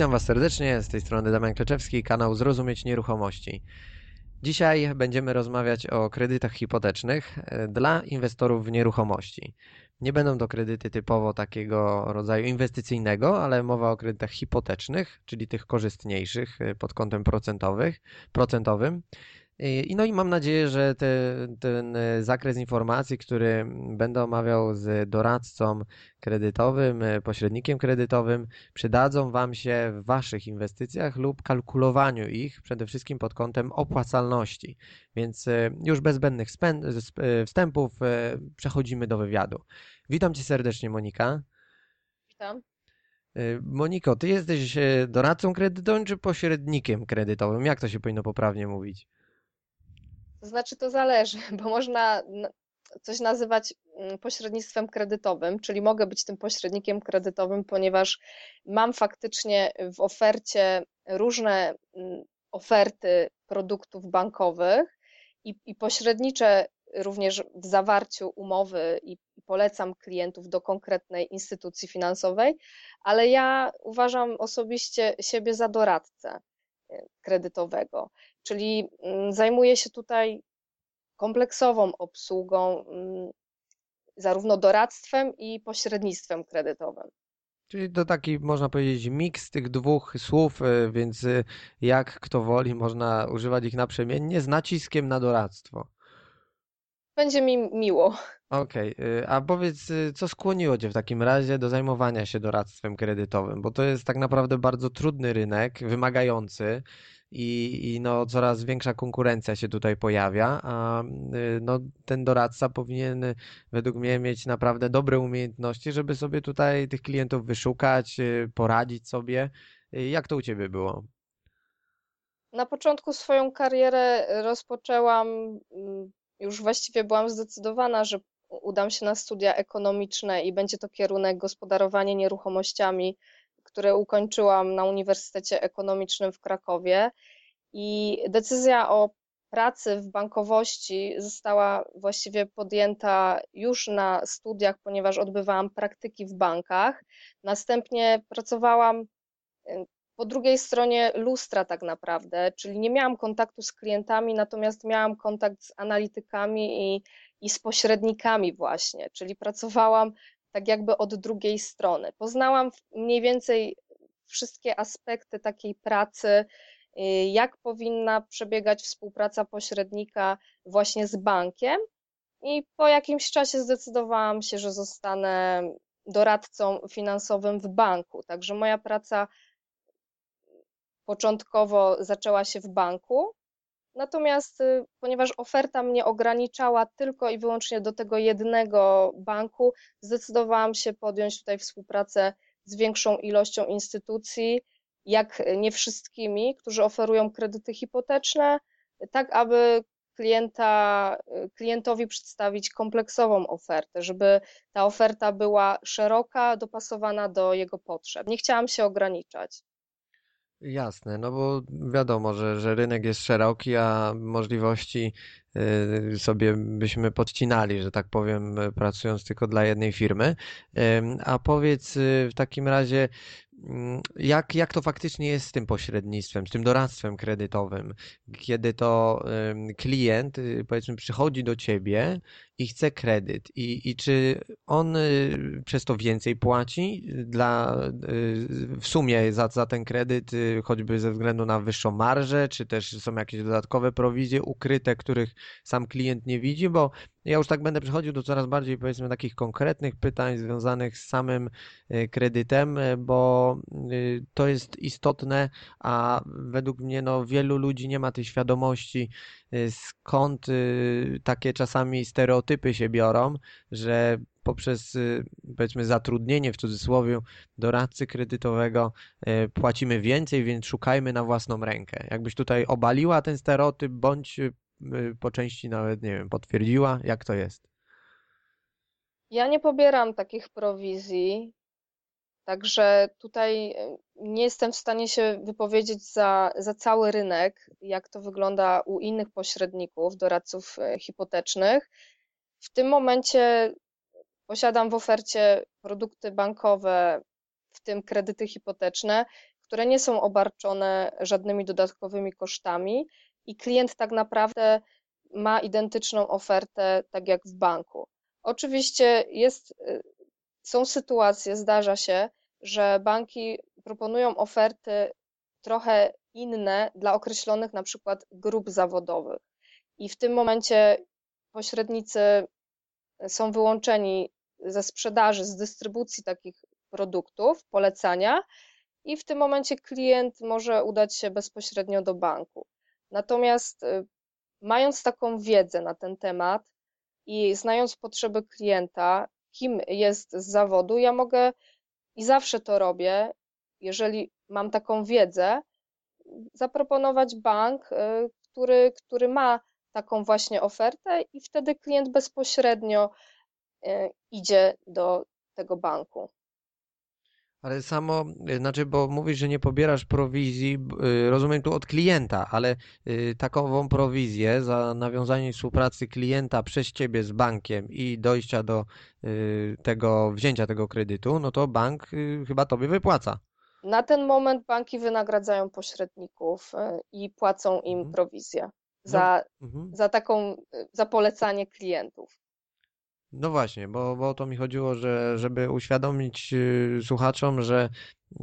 Witam Was serdecznie, z tej strony Damian Kleczewski, kanał Zrozumieć Nieruchomości. Dzisiaj będziemy rozmawiać o kredytach hipotecznych e, dla inwestorów w nieruchomości. Nie będą to kredyty typowo takiego rodzaju inwestycyjnego, ale mowa o kredytach hipotecznych, czyli tych korzystniejszych e, pod kątem procentowych, procentowym. I no i mam nadzieję, że te, ten e, zakres informacji, który będę omawiał z doradcą kredytowym, e, pośrednikiem kredytowym, przydadzą Wam się w Waszych inwestycjach lub kalkulowaniu ich, przede wszystkim pod kątem opłacalności. Więc e, już bez zbędnych wstępów przechodzimy do wywiadu. Witam Cię serdecznie, Monika. Witam. Moniko, Ty jesteś doradcą kredytowym czy pośrednikiem kredytowym? Jak to się powinno poprawnie mówić? To znaczy, to zależy, bo można coś nazywać mm, pośrednictwem kredytowym, czyli mogę być tym pośrednikiem kredytowym, ponieważ mam faktycznie w ofercie różne mm, oferty produktów bankowych i, i pośredniczę również w zawarciu umowy i, polecam klientów do konkretnej instytucji finansowej, ale ja uważam osobiście siebie za doradcę y, kredytowego czyli mm, zajmuje się tutaj kompleksową obsługą, mm, zarówno doradztwem i pośrednictwem kredytowym. Czyli to taki, można powiedzieć, miks tych dwóch słów, e, więc e, jak kto woli, można używać ich naprzemiennie z naciskiem na doradztwo. Będzie mi miło. Okej, okay. a powiedz, co skłoniło Cię w takim razie do zajmowania się doradztwem kredytowym? Bo to jest tak naprawdę bardzo trudny rynek, wymagający i, i no, coraz większa konkurencja się tutaj pojawia, a y, no, ten doradca powinien według mnie mieć naprawdę dobre umiejętności, żeby sobie tutaj tych klientów wyszukać, y, poradzić sobie. Jak to u Ciebie było? Na początku swoją karierę rozpoczęłam, mm, już właściwie byłam zdecydowana, że udam się na studia ekonomiczne i będzie to kierunek gospodarowanie nieruchomościami, które ukończyłam na Uniwersytecie Ekonomicznym w Krakowie. I decyzja o pracy w bankowości została właściwie podjęta już na studiach, ponieważ odbywałam praktyki w bankach. Następnie pracowałam y, po drugiej stronie lustra, tak naprawdę, czyli nie miałam kontaktu z klientami, natomiast miałam kontakt z analitykami i i z pośrednikami właśnie, czyli pracowałam tak jakby od drugiej strony. Poznałam mniej więcej wszystkie aspekty takiej pracy, y, jak powinna przebiegać współpraca pośrednika właśnie z bankiem i po jakimś czasie zdecydowałam się, że zostanę doradcą finansowym w banku. Także moja praca początkowo zaczęła się w banku, Natomiast y, ponieważ oferta mnie ograniczała tylko i wyłącznie do tego jednego banku, zdecydowałam się podjąć tutaj współpracę z większą ilością instytucji, jak nie wszystkimi, którzy oferują kredyty hipoteczne, tak aby klienta, y, klientowi przedstawić kompleksową ofertę, żeby ta oferta była szeroka, dopasowana do jego potrzeb. Nie chciałam się ograniczać. Jasne, no bo wiadomo, że, że rynek jest szeroki, a możliwości y, sobie byśmy podcinali, że tak powiem, pracując tylko dla jednej firmy. A powiedz y, w takim razie, Mm, jak, jak to faktycznie jest z tym pośrednictwem, z tym doradztwem kredytowym, kiedy to klient, y, powiedzmy, przychodzi do ciebie i chce kredyt, i, i czy on y, przez to więcej płaci? Dla, y, w sumie za, za ten kredyt, choćby ze względu na wyższą marżę, czy też są jakieś dodatkowe prowizje ukryte, których sam klient nie widzi, bo ja już tak będę przechodził do coraz bardziej, powiedzmy, takich konkretnych pytań związanych z samym kredytem, bo to jest istotne, a według mnie no, wielu ludzi nie ma tej świadomości, skąd takie czasami stereotypy się biorą, że poprzez powiedzmy zatrudnienie w cudzysłowie doradcy kredytowego płacimy więcej, więc szukajmy na własną rękę. Jakbyś tutaj obaliła ten stereotyp, bądź Y, po części nawet, nie wiem, potwierdziła? Jak to jest? Ja nie pobieram takich prowizji, także tutaj y, nie jestem w stanie się wypowiedzieć za, za cały rynek, jak to wygląda u innych pośredników, doradców y, hipotecznych. W tym momencie posiadam w ofercie produkty bankowe, w tym kredyty hipoteczne, które nie są obarczone żadnymi dodatkowymi kosztami i klient tak naprawdę ma identyczną ofertę, tak jak w banku. Oczywiście jest, y, są sytuacje, zdarza się, że banki proponują oferty trochę inne dla określonych na przykład grup zawodowych. I w tym momencie pośrednicy są wyłączeni ze sprzedaży, z dystrybucji takich produktów, polecania, i w tym momencie klient może udać się bezpośrednio do banku. Natomiast y, mając taką wiedzę na ten temat i znając potrzeby klienta, kim jest z zawodu, ja mogę i zawsze to robię, jeżeli mam taką wiedzę, zaproponować bank, y, który, który ma taką właśnie ofertę, i wtedy klient bezpośrednio y, idzie do tego banku. Ale samo, y, znaczy, bo mówisz, że nie pobierasz prowizji, y, rozumiem tu od klienta, ale y, takową prowizję za nawiązanie współpracy klienta przez ciebie z bankiem i dojścia do tego, wzięcia tego kredytu, no to bank chyba tobie wypłaca. Na ten moment banki wynagradzają pośredników i płacą im mhm. prowizję za, no, mhm. za taką, za polecanie klientów. No właśnie, bo, bo o to mi chodziło, że żeby uświadomić y, słuchaczom, że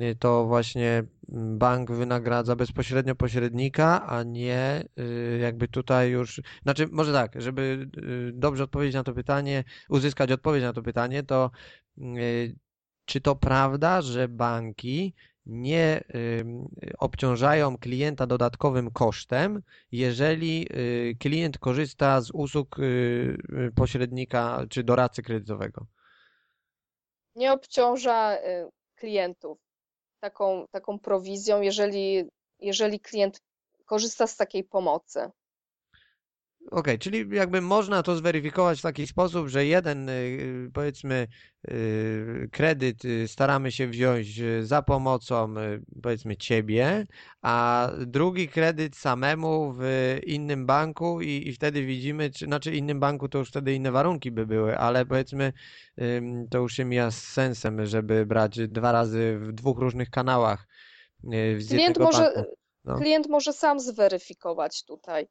y, to właśnie mm, bank wynagradza bezpośrednio pośrednika, a nie y, jakby tutaj już, znaczy może tak, żeby dobrze odpowiedzieć na to pytanie, uzyskać odpowiedź na to pytanie, to czy to prawda, że banki nie obciążają klienta dodatkowym kosztem, jeżeli y, klient korzysta z usług y, y, pośrednika czy doradcy kredytowego. Nie obciąża klientów taką, taką prowizją, jeżeli, jeżeli klient korzysta z takiej pomocy. Okej, okay, czyli jakby można to zweryfikować w taki sposób, że jeden y, powiedzmy y, kredyt y, staramy się wziąć za pomocą powiedzmy ciebie, a drugi kredyt samemu w innym banku i, i wtedy widzimy, czy znaczy innym banku to już wtedy inne warunki by były, ale powiedzmy to już się mija z sensem, żeby brać dwa razy w dwóch różnych kanałach z klient może, no. klient może sam zweryfikować tutaj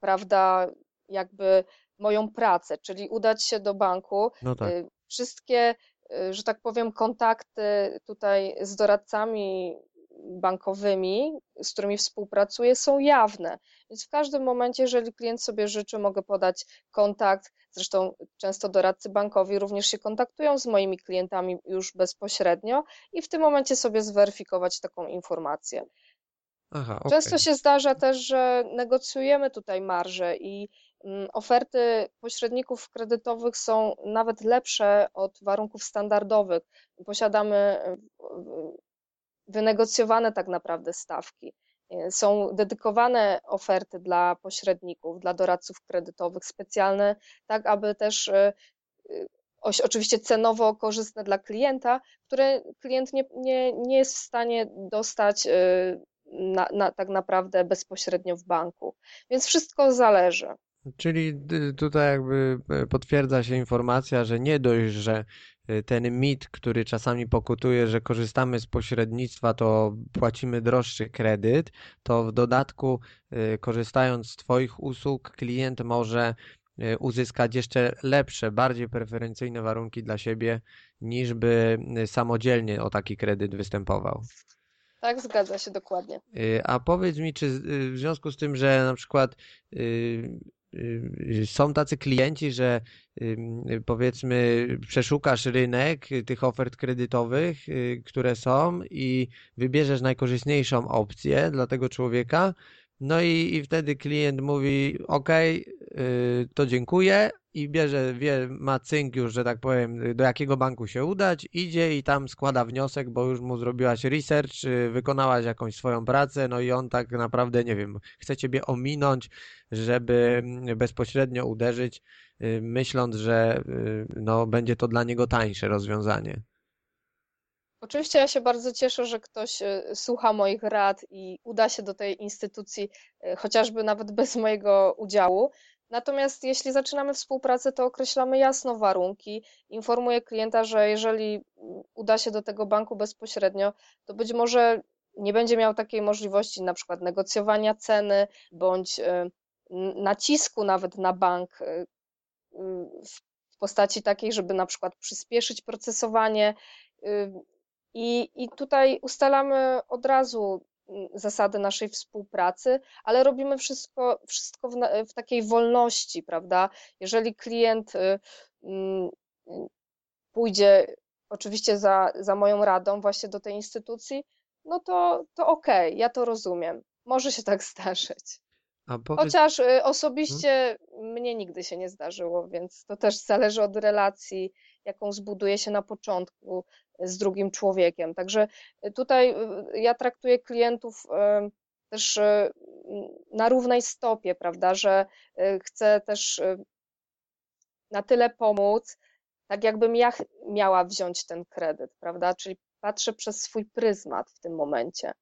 prawda, jakby moją pracę, czyli udać się do banku. No tak. Y, wszystkie, y, że tak powiem, kontakty tutaj z doradcami bankowymi, z którymi współpracuję, są jawne. Więc w każdym momencie, jeżeli klient sobie życzy, mogę podać kontakt. Zresztą często doradcy bankowi również się kontaktują z moimi klientami już bezpośrednio i w tym momencie sobie zweryfikować taką informację. Aha, Często się zdarza też, że negocjujemy tutaj marże i mm, oferty pośredników kredytowych są nawet lepsze od warunków standardowych. Posiadamy wynegocjowane tak naprawdę stawki. E, są dedykowane oferty dla pośredników, dla doradców kredytowych, specjalne, tak aby też e, oczywiście cenowo korzystne dla klienta, które klient nie, nie, nie jest w stanie dostać e, na, na, tak naprawdę bezpośrednio w banku. Więc wszystko zależy. Czyli tutaj jakby e, potwierdza się informacja, że nie dość, że e, ten mit, który czasami pokutuje, że korzystamy z pośrednictwa, to płacimy droższy kredyt, to w dodatku korzystając z Twoich usług klient może uzyskać jeszcze lepsze, bardziej preferencyjne warunki dla siebie, niż by samodzielnie o taki kredyt występował. Tak, zgadza się dokładnie. Y, a powiedz mi, czy y, w związku z tym, że na przykład y, są tacy klienci, że powiedzmy przeszukasz rynek tych ofert kredytowych, które są i wybierzesz najkorzystniejszą opcję dla tego człowieka, no i, i wtedy klient mówi: OK, to dziękuję, i bierze, wie, ma cynk już, że tak powiem, do jakiego banku się udać, idzie i tam składa wniosek, bo już mu zrobiłaś research, wykonałaś jakąś swoją pracę, no i on tak naprawdę, nie wiem, chce ciebie ominąć, żeby bezpośrednio uderzyć, y, myśląc, że y, no, będzie to dla niego tańsze rozwiązanie. Oczywiście ja się bardzo cieszę, że ktoś y, słucha moich rad i uda się do tej instytucji, chociażby nawet bez mojego udziału. Natomiast jeśli zaczynamy współpracę, to określamy jasno warunki. Informuję klienta, że jeżeli uda się do tego banku bezpośrednio, to być może nie będzie miał takiej możliwości na przykład negocjowania ceny bądź nacisku nawet na bank w postaci takiej, żeby na przykład przyspieszyć procesowanie. I, i tutaj ustalamy od razu zasady naszej współpracy, ale robimy wszystko, wszystko w, w takiej wolności, prawda? Jeżeli klient pójdzie oczywiście za, za moją radą właśnie do tej instytucji, no to, to okej, okay, ja to rozumiem. Może się tak zdarzyć. Powiedz... Chociaż y, osobiście hmm? mnie nigdy się nie zdarzyło, więc to też zależy od relacji, jaką zbuduje się na początku z drugim człowiekiem. Także y, tutaj y, ja traktuję klientów też na równej stopie, prawda, że chcę też na tyle pomóc, tak jakbym ja miała wziąć ten kredyt, prawda? Czyli patrzę przez swój pryzmat w tym momencie.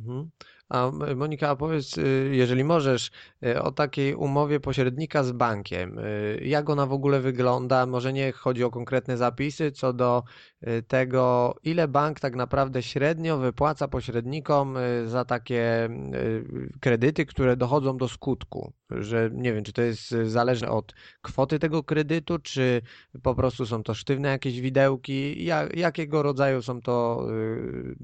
Mhm. A Monika, powiedz, y, jeżeli możesz, y, o takiej umowie pośrednika z bankiem. Y, jak ona w ogóle wygląda? Może nie chodzi o konkretne zapisy, co do tego, ile bank tak naprawdę średnio wypłaca pośrednikom za takie kredyty, które dochodzą do skutku. Że nie wiem, czy to jest zależne od kwoty tego kredytu, czy po prostu są to sztywne jakieś widełki. Jak, jakiego rodzaju są to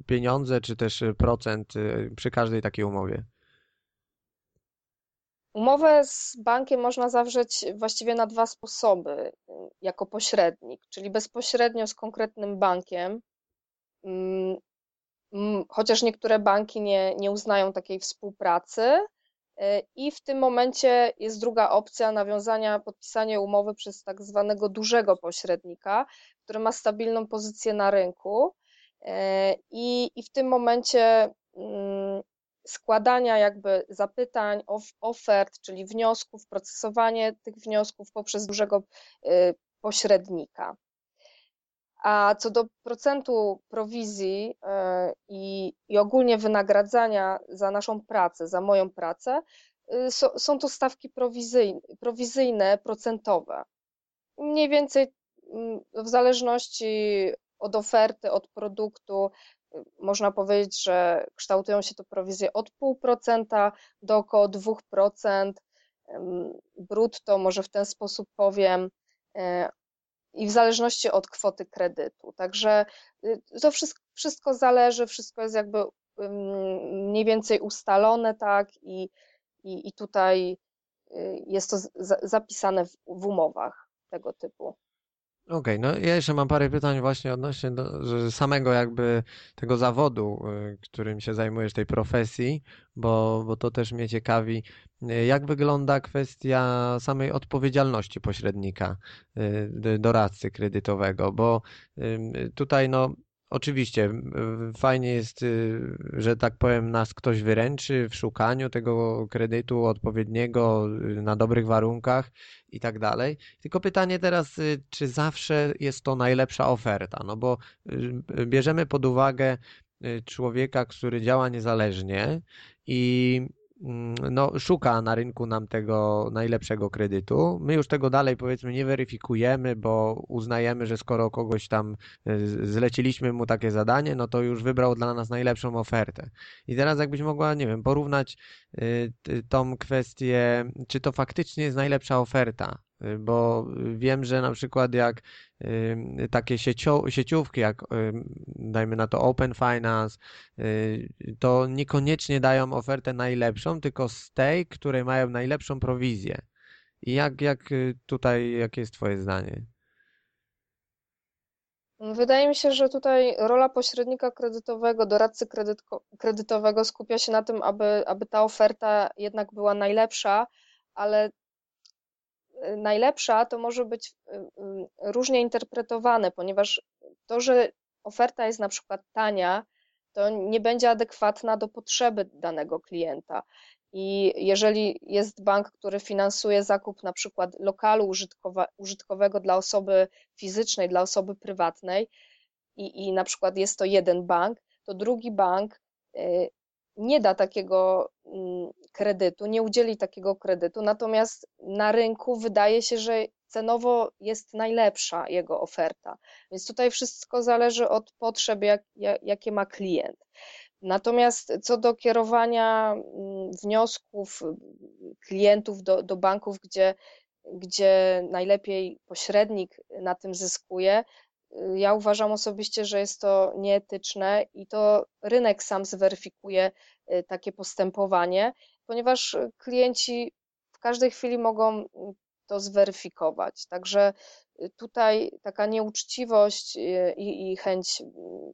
pieniądze, czy też procent przy każdym każdej takiej umowie? Umowę z bankiem można zawrzeć właściwie na dwa sposoby, jako pośrednik, czyli bezpośrednio z konkretnym bankiem, mm, mm, chociaż niektóre banki nie, nie uznają takiej współpracy. Y, I w tym momencie jest druga opcja nawiązania, podpisania umowy przez tak zwanego dużego pośrednika, który ma stabilną pozycję na rynku. Y, I, i w tym momencie mm, składania jakby zapytań, ofert, czyli wniosków, procesowanie tych wniosków poprzez dużego y, pośrednika. A co do procentu prowizji y, i, i ogólnie wynagradzania za naszą pracę, za moją pracę, y, są to stawki prowizyjne, prowizyjne procentowe. Mniej więcej mm, w zależności od oferty, od produktu, można powiedzieć, że kształtują się to prowizje od 0,5% do około 2%. Brutto, może w ten sposób powiem, e, i w zależności od kwoty kredytu. Także y, to wszystko, wszystko zależy, wszystko jest jakby mniej więcej ustalone, tak, i, i, i tutaj y, jest to zapisane w, w umowach tego typu. Okej, no ja jeszcze mam parę pytań właśnie odnośnie do, samego jakby tego zawodu, y, którym się zajmujesz, tej profesji, bo, bo to też mnie ciekawi. Y, jak wygląda kwestia samej odpowiedzialności pośrednika, y, doradcy kredytowego? Bo tutaj no Oczywiście, fajnie jest, y, że tak powiem, nas ktoś wyręczy w szukaniu tego kredytu odpowiedniego y, na dobrych warunkach i tak dalej. Tylko pytanie teraz, y, czy zawsze jest to najlepsza oferta? No bo bierzemy pod uwagę człowieka, który działa niezależnie i no, szuka na rynku nam tego najlepszego kredytu. My już tego dalej powiedzmy nie weryfikujemy, bo uznajemy, że skoro kogoś tam e, zleciliśmy mu takie zadanie, no to już wybrał dla nas najlepszą ofertę. I teraz jakbyś mogła, nie wiem, porównać y, tą kwestię, czy to faktycznie jest najlepsza oferta, bo wiem, że na przykład jak y, takie sieciówki, jak dajmy na to Open Finance, to niekoniecznie dają ofertę najlepszą, tylko z tej, której mają najlepszą prowizję. I jak, jak tutaj, jakie jest Twoje zdanie? Wydaje mi się, że tutaj rola pośrednika kredytowego, doradcy kredytowego skupia się na tym, aby, aby ta oferta jednak była najlepsza, ale y, najlepsza to może być y, y, różnie interpretowane, ponieważ to, że oferta jest na przykład tania, to nie będzie adekwatna do potrzeby danego klienta. I jeżeli jest bank, który finansuje zakup na przykład lokalu użytkowa, użytkowego dla osoby fizycznej, dla osoby prywatnej, i, i na przykład jest to jeden bank, to drugi bank y, nie da takiego mm, kredytu, nie udzieli takiego kredytu, natomiast na rynku wydaje się, że cenowo jest najlepsza jego oferta. Więc tutaj wszystko zależy od potrzeb, jak, jakie ma klient. Natomiast co do kierowania mm, wniosków klientów do, do banków, gdzie, gdzie najlepiej pośrednik na tym zyskuje, ja uważam osobiście, że jest to nieetyczne i to rynek sam zweryfikuje y, takie postępowanie, ponieważ klienci w każdej chwili mogą to zweryfikować. Także y, tutaj taka nieuczciwość y, i, i chęć,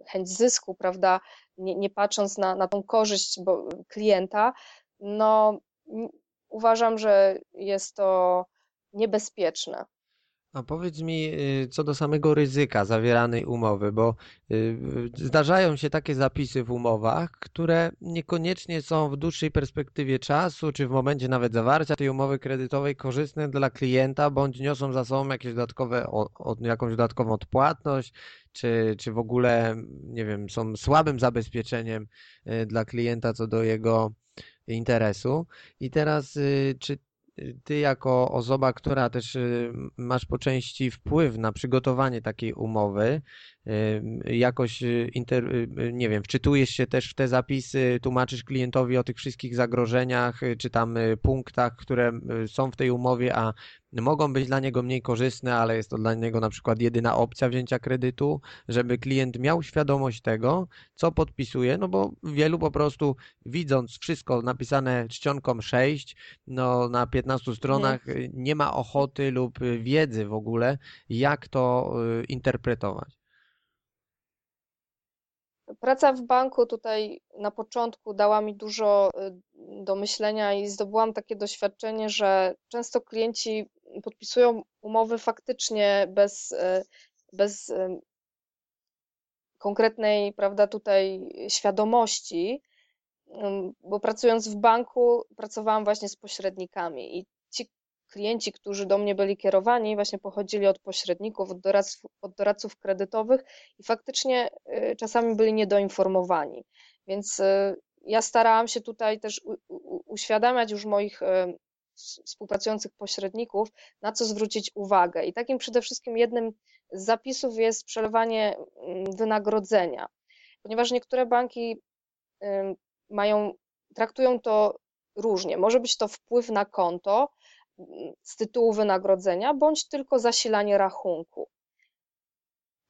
chęć zysku, prawda, nie, nie patrząc na, na tą korzyść bo, klienta, no uważam, że jest to niebezpieczne. A powiedz mi, y, co do samego ryzyka zawieranej umowy, bo y, zdarzają się takie zapisy w umowach, które niekoniecznie są w dłuższej perspektywie czasu, czy w momencie nawet zawarcia tej umowy kredytowej korzystne dla klienta, bądź niosą za sobą jakieś dodatkowe, jakąś dodatkową odpłatność, czy, czy w ogóle, nie wiem, są słabym zabezpieczeniem y, dla klienta co do jego interesu. I teraz, czy ty jako osoba, która też y, masz po części wpływ na przygotowanie takiej umowy, jakoś y, inter, nie wiem, wczytujesz się też w te zapisy, tłumaczysz klientowi o tych wszystkich zagrożeniach, czy tam punktach, które są w tej umowie, a mogą być dla niego mniej korzystne, ale jest to dla niego na przykład jedyna opcja wzięcia kredytu, żeby klient miał świadomość tego, co podpisuje, no bo wielu po prostu widząc wszystko napisane czcionką 6, no na 15 stronach nie, nie ma ochoty lub wiedzy w ogóle, jak to y, interpretować. Praca w banku tutaj na początku dała mi dużo y, do myślenia i zdobyłam takie doświadczenie, że często klienci podpisują umowy faktycznie bez, e, bez e, konkretnej, prawda, tutaj świadomości, bo pracując w banku, pracowałam właśnie z pośrednikami i klienci, którzy do mnie byli kierowani, właśnie pochodzili od pośredników, od doradców, od doradców kredytowych i faktycznie e, czasami byli niedoinformowani. Więc ja starałam się tutaj też uświadamiać już moich współpracujących pośredników, na co zwrócić uwagę. I takim przede wszystkim jednym z zapisów jest przelewanie mm, wynagrodzenia, ponieważ niektóre banki mają, traktują to różnie. Może być to wpływ na konto z tytułu wynagrodzenia, bądź tylko zasilanie rachunku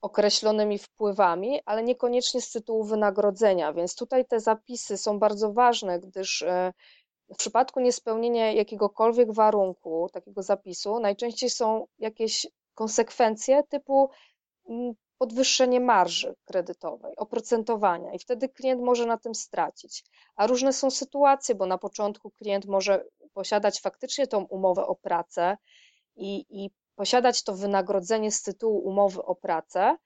określonymi wpływami, ale niekoniecznie z tytułu wynagrodzenia. Więc tutaj te zapisy są bardzo ważne, gdyż e, w przypadku niespełnienia jakiegokolwiek warunku, takiego zapisu, najczęściej są jakieś konsekwencje typu mm, podwyższenie marży kredytowej, oprocentowania i wtedy klient może na tym stracić. A różne są sytuacje, bo na początku klient może posiadać faktycznie tą umowę o pracę i, i posiadać to wynagrodzenie z tytułu umowy o pracę,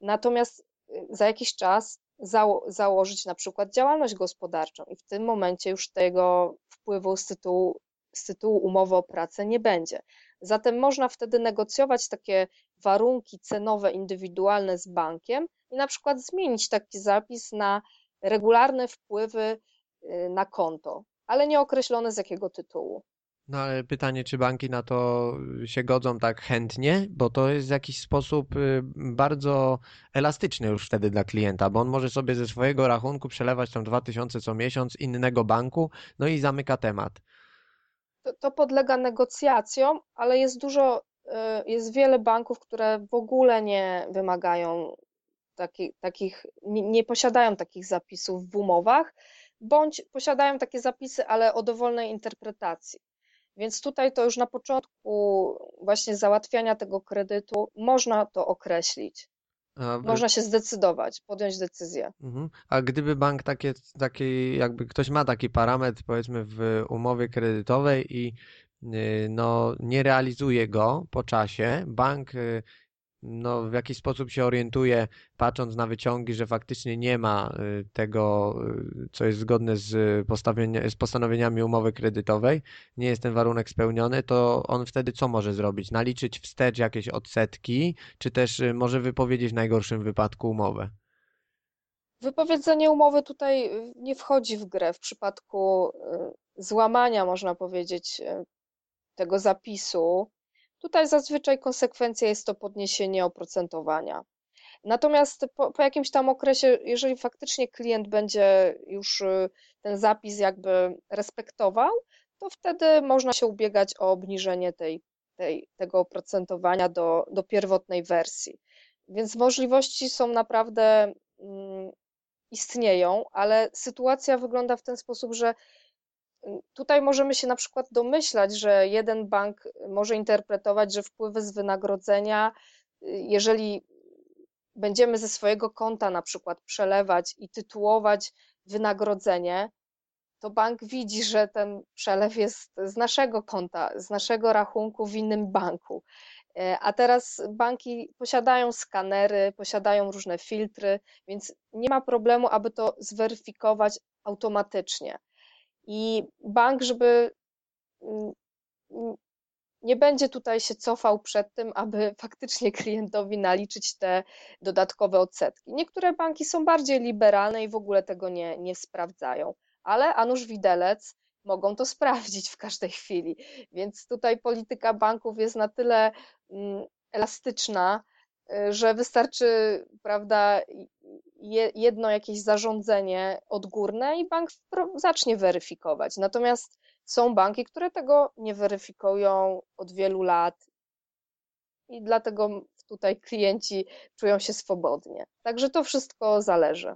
natomiast y, za jakiś czas zało założyć na przykład działalność gospodarczą i w tym momencie już tego wpływu z tytułu, z tytułu umowy o pracę nie będzie. Zatem można wtedy negocjować takie warunki cenowe indywidualne z bankiem i na przykład zmienić taki zapis na regularne wpływy y, na konto, ale nie określone z jakiego tytułu. No ale pytanie, czy banki na to się godzą tak chętnie, bo to jest w jakiś sposób y, bardzo elastyczny już wtedy dla klienta, bo on może sobie ze swojego rachunku przelewać tam 2000 co miesiąc innego banku, no i zamyka temat. To, to podlega negocjacjom, ale jest dużo, y, jest wiele banków, które w ogóle nie wymagają taki, takich, nie, nie posiadają takich zapisów w umowach, bądź posiadają takie zapisy, ale o dowolnej interpretacji. Więc tutaj to już na początku właśnie załatwiania tego kredytu można to określić. A, można się zdecydować, podjąć decyzję. Mhm. A gdyby bank takie, taki, jakby ktoś ma taki parametr, powiedzmy, w umowie kredytowej i y, no, nie realizuje go po czasie, bank y, no, w jakiś sposób się orientuje, patrząc na wyciągi, że faktycznie nie ma y, tego, y, co jest zgodne z, z postanowieniami umowy kredytowej, nie jest ten warunek spełniony, to on wtedy co może zrobić? Naliczyć wstecz jakieś odsetki, czy też y, może wypowiedzieć w najgorszym wypadku umowę? Wypowiedzenie umowy tutaj nie wchodzi w grę w przypadku złamania, można powiedzieć, tego zapisu Tutaj zazwyczaj konsekwencja jest to podniesienie oprocentowania. Natomiast po, po jakimś tam okresie, jeżeli faktycznie klient będzie już y, ten zapis jakby respektował, to wtedy można się ubiegać o obniżenie tej, tej, tego oprocentowania do, do pierwotnej wersji. Więc możliwości są naprawdę mm, istnieją, ale sytuacja wygląda w ten sposób, że tutaj możemy się na przykład domyślać, że jeden bank może interpretować, że wpływy z wynagrodzenia, y, jeżeli będziemy ze swojego konta na przykład przelewać i tytułować wynagrodzenie, to bank widzi, że ten przelew jest z naszego konta, z naszego rachunku w innym banku. E, a teraz banki posiadają skanery, posiadają różne filtry, więc nie ma problemu, aby to zweryfikować automatycznie. I bank, żeby mm, nie będzie tutaj się cofał przed tym, aby faktycznie klientowi naliczyć te dodatkowe odsetki. Niektóre banki są bardziej liberalne i w ogóle tego nie, nie sprawdzają, ale a nuż widelec mogą to sprawdzić w każdej chwili. Więc tutaj polityka banków jest na tyle mm, elastyczna, że wystarczy, prawda, jedno jakieś zarządzenie odgórne i bank zacznie weryfikować. Natomiast są banki, które tego nie weryfikują od wielu lat i dlatego tutaj klienci czują się swobodnie. Także to wszystko zależy.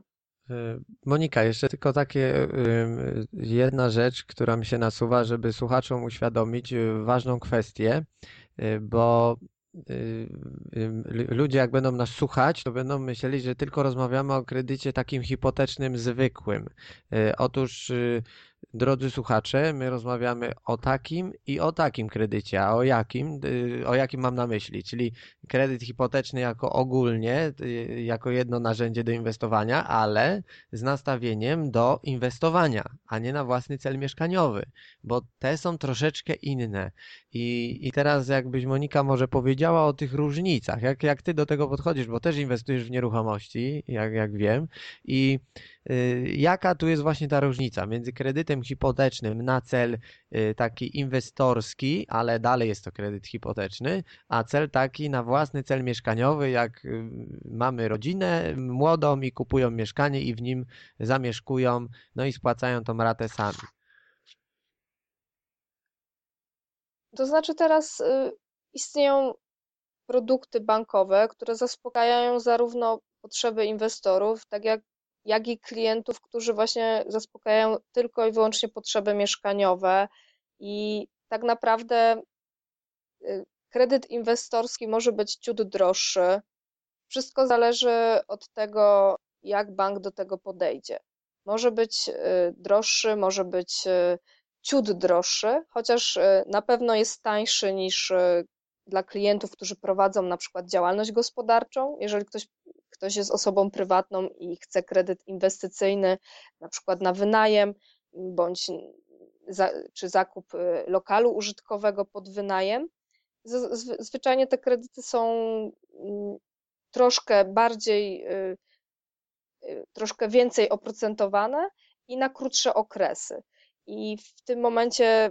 E, Monika, jeszcze tylko takie jedna rzecz, która mi się nasuwa, żeby słuchaczom uświadomić e, ważną kwestię, bo ludzie jak będą nas słuchać, to będą myśleli, że tylko rozmawiamy o kredycie takim hipotecznym, zwykłym. Otóż Drodzy słuchacze, my rozmawiamy o takim i o takim kredycie. A o jakim? Y, o jakim mam na myśli? Czyli kredyt hipoteczny jako ogólnie, y, jako jedno narzędzie do inwestowania, ale z nastawieniem do inwestowania, a nie na własny cel mieszkaniowy, bo te są troszeczkę inne. I, i teraz jakbyś Monika może powiedziała o tych różnicach, jak, jak ty do tego podchodzisz, bo też inwestujesz w nieruchomości, jak, jak wiem, i jaka tu jest właśnie ta różnica między kredytem hipotecznym na cel y, taki inwestorski, ale dalej jest to kredyt hipoteczny, a cel taki na własny cel mieszkaniowy, jak y, mamy rodzinę młodą i kupują mieszkanie i w nim zamieszkują, no i spłacają tą ratę sami. To znaczy teraz y, istnieją produkty bankowe, które zaspokajają zarówno potrzeby inwestorów, tak jak, jak i klientów, którzy właśnie zaspokajają tylko i wyłącznie potrzeby mieszkaniowe i tak naprawdę y, kredyt inwestorski może być ciut droższy. Wszystko zależy od tego, jak bank do tego podejdzie. Może być y, droższy, może być ciut droższy, chociaż na pewno jest tańszy niż dla klientów, którzy prowadzą na przykład działalność gospodarczą. Jeżeli ktoś, ktoś jest osobą prywatną i chce kredyt inwestycyjny, na przykład na wynajem bądź za, czy zakup e, lokalu użytkowego pod wynajem, zwyczajnie te kredyty są mm, troszkę bardziej, troszkę więcej oprocentowane i na krótsze okresy i w tym momencie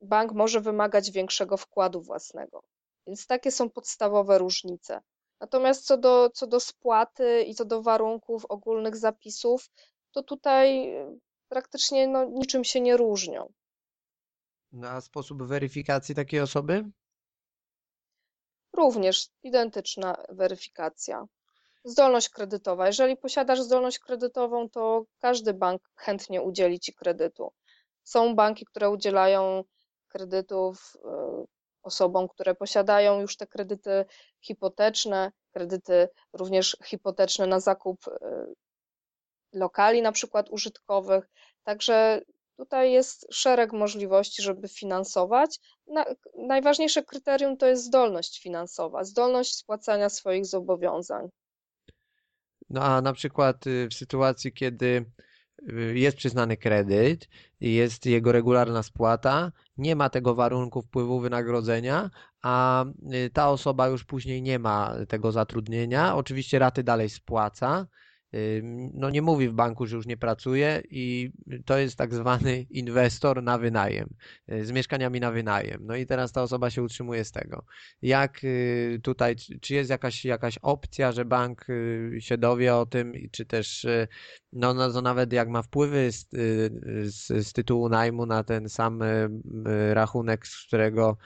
bank może wymagać większego wkładu własnego. Więc takie są podstawowe różnice. Natomiast co do, co do spłaty i co do warunków ogólnych zapisów, to tutaj praktycznie no, niczym się nie różnią. Na sposób weryfikacji takiej osoby? Również identyczna weryfikacja. Zdolność kredytowa. Jeżeli posiadasz zdolność kredytową, to każdy bank chętnie udzieli ci kredytu. Są banki, które udzielają kredytów y, osobom, które posiadają już te kredyty hipoteczne, kredyty również hipoteczne na zakup y, lokali, na przykład użytkowych. Także tutaj jest szereg możliwości, żeby finansować. najważniejsze kryterium to jest zdolność finansowa, zdolność spłacania swoich zobowiązań. No a na przykład y, w sytuacji, kiedy jest przyznany kredyt, jest jego regularna spłata, nie ma tego warunku wpływu wynagrodzenia, a y, ta osoba już później nie ma tego zatrudnienia, oczywiście raty dalej spłaca no nie mówi w banku, że już nie pracuje i to jest tak zwany inwestor na wynajem, y, z mieszkaniami na wynajem. No i teraz ta osoba się utrzymuje z tego. Jak y, tutaj, czy jest jakaś, jakaś opcja, że bank y, się dowie o tym, czy też no, no to nawet jak ma wpływy z, z, z tytułu najmu na ten sam rachunek, z którego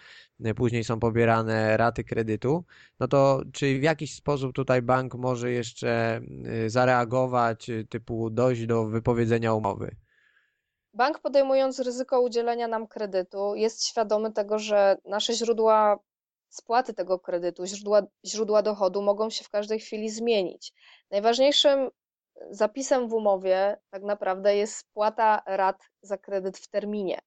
później są pobierane raty kredytu, no to czy w jakiś sposób tutaj bank może jeszcze y, zareagować, y, typu dojść do wypowiedzenia umowy? Bank podejmując ryzyko udzielenia nam kredytu jest świadomy tego, że nasze źródła spłaty tego kredytu, źródła, źródła dochodu mogą się w każdej chwili zmienić. Najważniejszym zapisem w umowie tak naprawdę jest spłata rat za kredyt w terminie.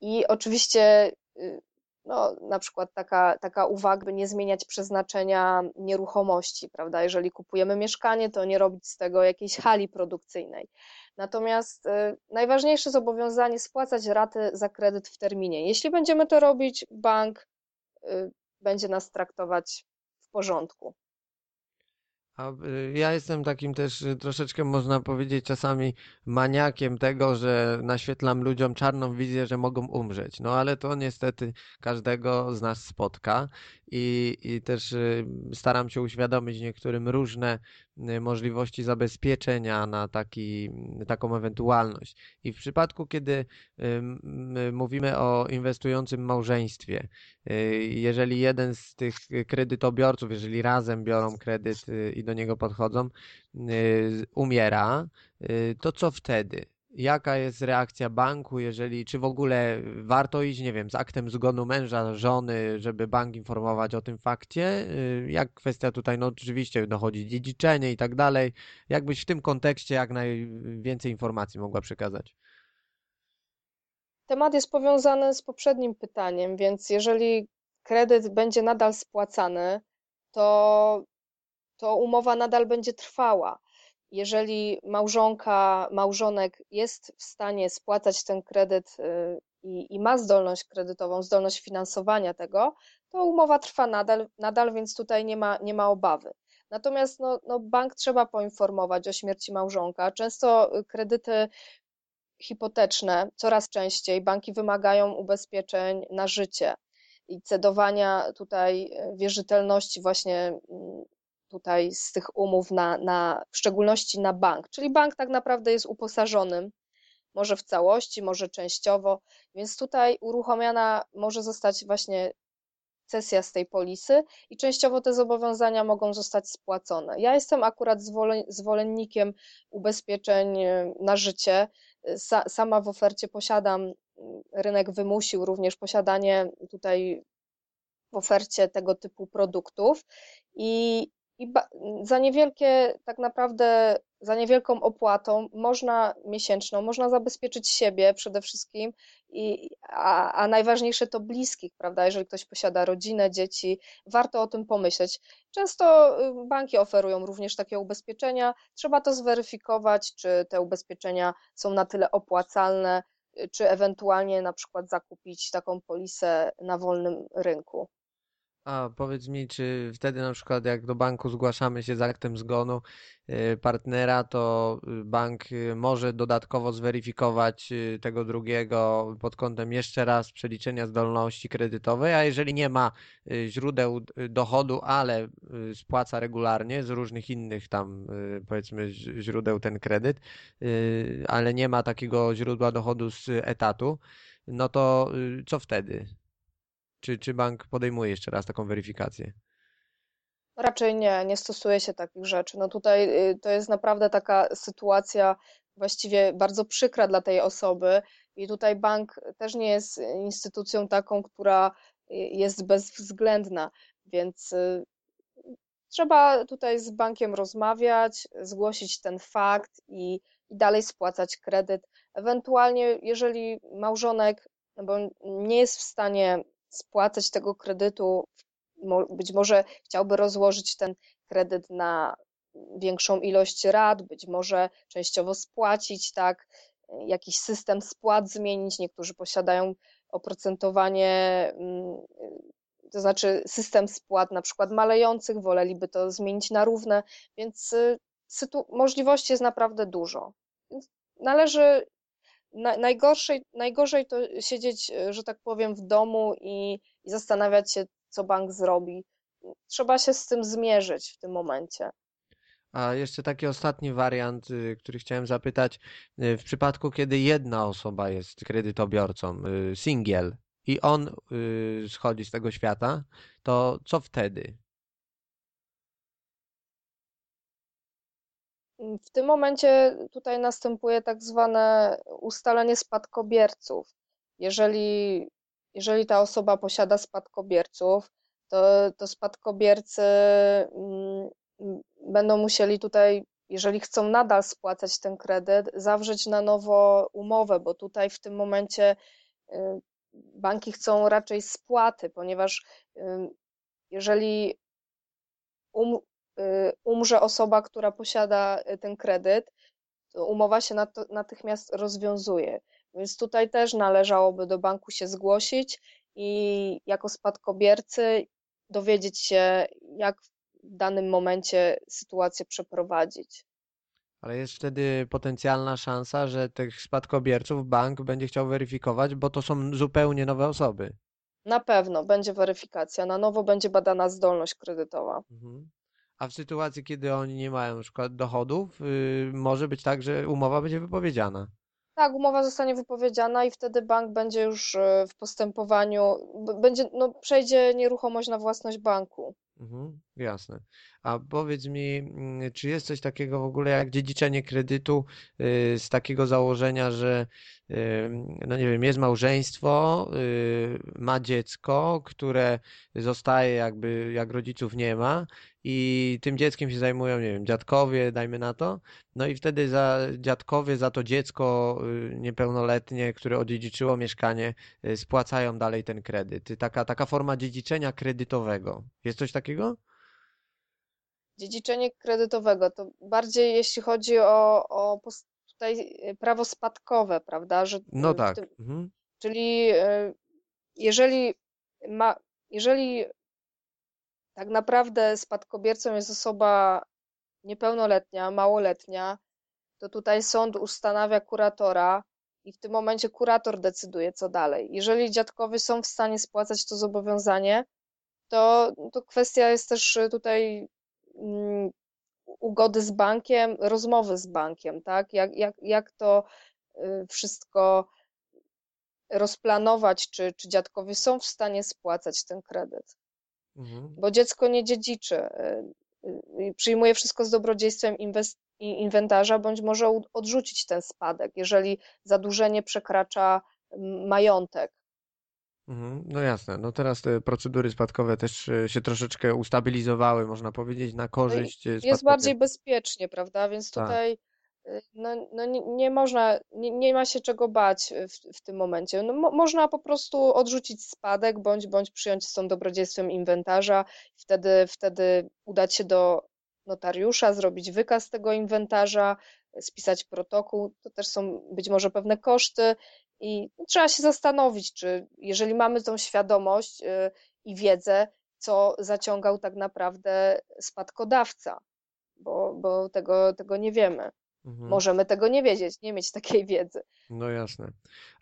I oczywiście y, no, na przykład taka, taka uwaga, by nie zmieniać przeznaczenia nieruchomości, prawda? Jeżeli kupujemy mieszkanie, to nie robić z tego jakiejś hali produkcyjnej. Natomiast y, najważniejsze zobowiązanie spłacać raty za kredyt w terminie. Jeśli będziemy to robić, bank y, będzie nas traktować w porządku. Y, ja jestem takim też y, troszeczkę, można powiedzieć, czasami maniakiem tego, że naświetlam ludziom czarną wizję, że mogą umrzeć. No ale to niestety każdego z nas spotka i, i też y, staram się uświadomić niektórym różne możliwości zabezpieczenia na taki, taką ewentualność. I w przypadku, kiedy mówimy o inwestującym małżeństwie, jeżeli jeden z tych kredytobiorców, jeżeli razem biorą kredyt i do niego podchodzą, umiera, to co wtedy? Jaka jest reakcja banku, jeżeli, czy w ogóle warto iść, nie wiem, z aktem zgonu męża, żony, żeby bank informować o tym fakcie? Jak kwestia tutaj, no oczywiście dochodzi dziedziczenie i tak dalej. Jakbyś w tym kontekście jak najwięcej informacji mogła przekazać? Temat jest powiązany z poprzednim pytaniem, więc jeżeli kredyt będzie nadal spłacany, to, to umowa nadal będzie trwała. Jeżeli małżonka, małżonek jest w stanie spłacać ten kredyt y, i, i ma zdolność kredytową, zdolność finansowania tego, to umowa trwa nadal, nadal więc tutaj nie ma, nie ma obawy. Natomiast no, no bank trzeba poinformować o śmierci małżonka. Często kredyty hipoteczne coraz częściej banki wymagają ubezpieczeń na życie i cedowania tutaj e, wierzytelności właśnie mm, tutaj z tych umów na, na w szczególności na bank, czyli bank tak naprawdę jest uposażonym, może w całości, może częściowo, więc tutaj uruchomiona może zostać właśnie cesja z tej polisy i częściowo te zobowiązania mogą zostać spłacone. Ja jestem akurat zwolennikiem ubezpieczeń e, na życie, sama w ofercie posiadam, rynek wymusił również posiadanie tutaj w ofercie tego typu produktów i, i za niewielkie, tak naprawdę za niewielką opłatą można miesięczną, można zabezpieczyć siebie przede wszystkim, i, a, a najważniejsze to bliskich, prawda? Jeżeli ktoś posiada rodzinę, dzieci, warto o tym pomyśleć. Często y, banki oferują również takie ubezpieczenia. Trzeba to zweryfikować, czy te ubezpieczenia są na tyle opłacalne, y, czy ewentualnie na przykład zakupić taką polisę na wolnym rynku. A powiedz mi, czy wtedy na przykład jak do banku zgłaszamy się z aktem zgonu y, partnera, to y, bank y, może dodatkowo zweryfikować tego drugiego pod kątem jeszcze raz przeliczenia zdolności kredytowej, a jeżeli nie ma źródeł dochodu, ale spłaca regularnie z różnych innych tam powiedzmy źródeł ten kredyt, ale nie ma takiego źródła dochodu z etatu, no to co wtedy? Czy, czy bank podejmuje jeszcze raz taką weryfikację? Raczej nie, nie stosuje się takich rzeczy. No tutaj y, to jest naprawdę taka sytuacja właściwie bardzo przykra dla tej osoby i tutaj bank też nie jest instytucją taką, która y, jest bezwzględna, więc y, trzeba tutaj z bankiem rozmawiać, zgłosić ten fakt i, i dalej spłacać kredyt. Ewentualnie, jeżeli małżonek, no bo nie jest w stanie spłacać tego kredytu, być może chciałby rozłożyć ten kredyt na większą ilość rat, być może częściowo spłacić, tak, jakiś system spłat zmienić. Niektórzy posiadają oprocentowanie, mm, to znaczy system spłat na przykład malejących, woleliby to zmienić na równe, więc y, możliwości jest naprawdę dużo. Należy na, najgorszej, najgorzej to siedzieć, e, że tak powiem, w domu i, i zastanawiać się, co bank zrobi. Trzeba się z tym zmierzyć w tym momencie. A jeszcze taki ostatni wariant, y, który chciałem zapytać, y, w przypadku, kiedy jedna osoba jest kredytobiorcą, y, singiel, i on schodzi z tego świata, to co wtedy? W tym momencie tutaj następuje tak zwane ustalenie spadkobierców. Jeżeli, jeżeli ta osoba posiada spadkobierców, to, to spadkobiercy mm, będą musieli tutaj, jeżeli chcą nadal spłacać ten kredyt, zawrzeć na nowo umowę, bo tutaj w tym momencie y, banki chcą raczej spłaty, ponieważ y, jeżeli um, umrze osoba, która posiada ten kredyt, to umowa się natychmiast rozwiązuje. Więc tutaj też należałoby do banku się zgłosić i jako spadkobiercy dowiedzieć się, jak w danym momencie sytuację przeprowadzić. Ale jest wtedy potencjalna szansa, że tych spadkobierców bank będzie chciał weryfikować, bo to są zupełnie nowe osoby. Na pewno będzie weryfikacja, na nowo będzie badana zdolność kredytowa. Mhm. A w sytuacji, kiedy oni nie mają na przykład dochodów, yy, może być tak, że umowa będzie wypowiedziana. Tak, umowa zostanie wypowiedziana i wtedy bank będzie już y, w postępowaniu, będzie, no, przejdzie nieruchomość na własność banku. Mhm, jasne. A powiedz mi, mm, czy jest coś takiego w ogóle jak dziedziczenie kredytu y, z takiego założenia, że y, no nie wiem, jest małżeństwo, ma dziecko, które zostaje jakby jak rodziców nie ma i tym dzieckiem się zajmują, nie wiem, dziadkowie, dajmy na to. No i wtedy za dziadkowie za to dziecko niepełnoletnie, które odziedziczyło mieszkanie, spłacają dalej ten kredyt. Taka, taka forma dziedziczenia kredytowego. Jest coś takiego? Dziedziczenie kredytowego to bardziej jeśli chodzi o, o tutaj y, prawo spadkowe, prawda? Że no tak. Tym, mhm. Czyli y, jeżeli ma, jeżeli tak naprawdę spadkobiercą jest osoba niepełnoletnia, małoletnia, to tutaj sąd ustanawia kuratora i w tym momencie kurator decyduje, co dalej. Jeżeli dziadkowie są w stanie spłacać to zobowiązanie, to, to kwestia jest też tutaj Mm, ugody z bankiem, rozmowy z bankiem, tak? Jak, jak, jak to y, wszystko rozplanować, czy, czy dziadkowie są w stanie spłacać ten kredyt. Mhm. Bo dziecko nie dziedziczy, y, y, przyjmuje wszystko z dobrodziejstwem inwentarza, bądź może odrzucić ten spadek, jeżeli zadłużenie przekracza majątek. Mhm, no jasne. No teraz te procedury spadkowe też e, się troszeczkę ustabilizowawały, można powiedzieć, na no korzyść e, Jest bardziej bezpiecznie, prawda? Więc tak. tutaj y, no, no nie, nie można, nie, nie ma się czego bać w, w tym momencie. No, mo, można po prostu odrzucić spadek bądź, bądź przyjąć z tą dobrodziejstwem inwentarza. Wtedy, wtedy udać się do notariusza, zrobić wykaz tego inwentarza, spisać protokół. To też są być może pewne koszty i trzeba się zastanowić, czy jeżeli mamy tą świadomość y, i wiedzę, co zaciągał tak naprawdę spadkodawca, bo, bo tego, tego nie wiemy. Mhm. Możemy tego nie wiedzieć, nie mieć takiej wiedzy. No jasne.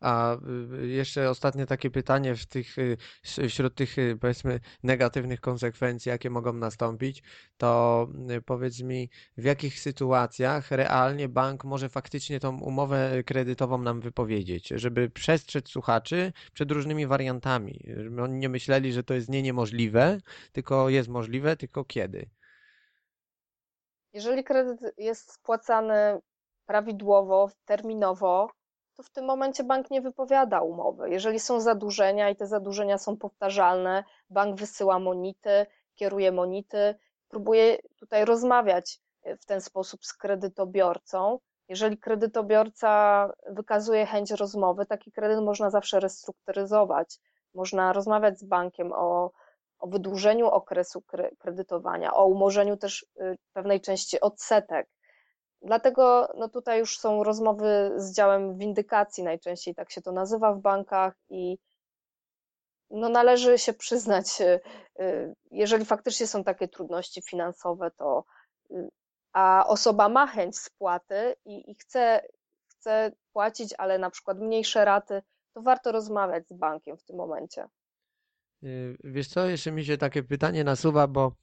A y, jeszcze ostatnie takie pytanie w tych, y, wśród tych y, powiedzmy negatywnych konsekwencji, jakie mogą nastąpić, to powiedz mi, w jakich sytuacjach realnie bank może faktycznie tą umowę kredytową nam wypowiedzieć, żeby przestrzec słuchaczy przed różnymi wariantami, żeby oni nie myśleli, że to jest nie niemożliwe, tylko jest możliwe, tylko kiedy? Jeżeli kredyt jest spłacany prawidłowo, terminowo, to w tym momencie bank nie wypowiada umowy. Jeżeli są zadłużenia i te zadłużenia są powtarzalne, bank wysyła monity, kieruje monity, próbuje tutaj rozmawiać w ten sposób z kredytobiorcą. Jeżeli kredytobiorca wykazuje chęć rozmowy, taki kredyt można zawsze restrukturyzować. Można rozmawiać z bankiem o o wydłużeniu okresu kredytowania, o umorzeniu też y, pewnej części odsetek. Dlatego no tutaj już są rozmowy z działem windykacji, najczęściej tak się to nazywa w bankach i no należy się przyznać, y, y, jeżeli faktycznie są takie trudności finansowe, to a osoba ma chęć spłaty i, i chce, chce płacić, ale na przykład mniejsze raty, to warto rozmawiać z bankiem w tym momencie. Y, wiesz co, jeszcze mi się takie pytanie nasuwa, bo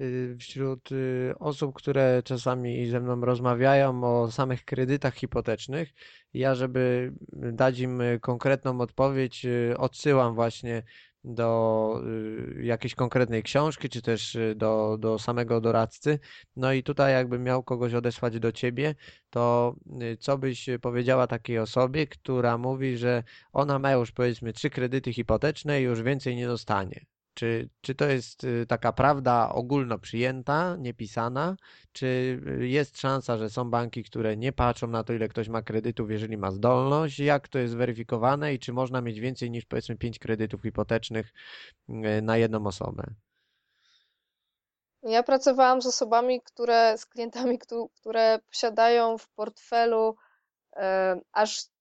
y, wśród y, osób, które czasami ze mną rozmawiają o samych kredytach hipotecznych, ja, żeby dać im konkretną odpowiedź, odsyłam właśnie do y, jakiejś konkretnej książki, czy też y, do, do samego doradcy. No i tutaj jakbym miał kogoś odesłać do ciebie, to y, co byś powiedziała takiej osobie, która mówi, że ona ma już powiedzmy trzy kredyty hipoteczne i już więcej nie dostanie? Czy, czy to jest y, taka prawda ogólno przyjęta, niepisana, czy y, jest szansa, że są banki, które nie patrzą na to, ile ktoś ma kredytów, jeżeli ma zdolność? Jak to jest weryfikowane i czy można mieć więcej niż powiedzmy pięć kredytów hipotecznych y, na jedną osobę? Ja pracowałam z osobami, które, z klientami, które posiadają w portfelu e, aż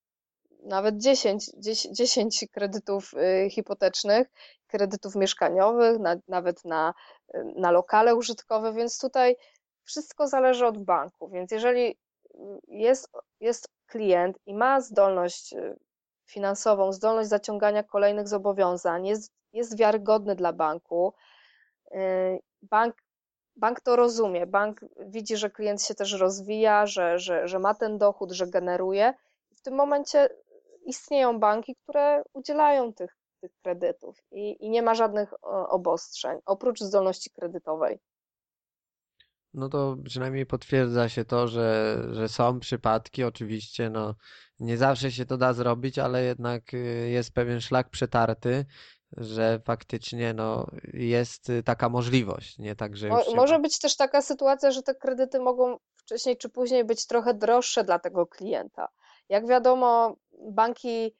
nawet 10, 10 kredytów hipotecznych kredytów mieszkaniowych, na, nawet na, na lokale użytkowe, więc tutaj wszystko zależy od banku. Więc jeżeli jest, jest klient i ma zdolność y, finansową, zdolność zaciągania kolejnych zobowiązań, jest, jest wiarygodny dla banku, y, bank, bank to rozumie, bank widzi, że klient się też rozwija, że, że, że ma ten dochód, że generuje. W tym momencie istnieją banki, które udzielają tych tych kredytów i, i nie ma żadnych obostrzeń, oprócz zdolności kredytowej. No to przynajmniej potwierdza się to, że, że są przypadki, oczywiście, no nie zawsze się to da zrobić, ale jednak y, jest pewien szlak przetarty, że faktycznie no, jest taka możliwość, nie tak, że już Może być też taka sytuacja, że te kredyty mogą wcześniej czy później być trochę droższe dla tego klienta. Jak wiadomo, banki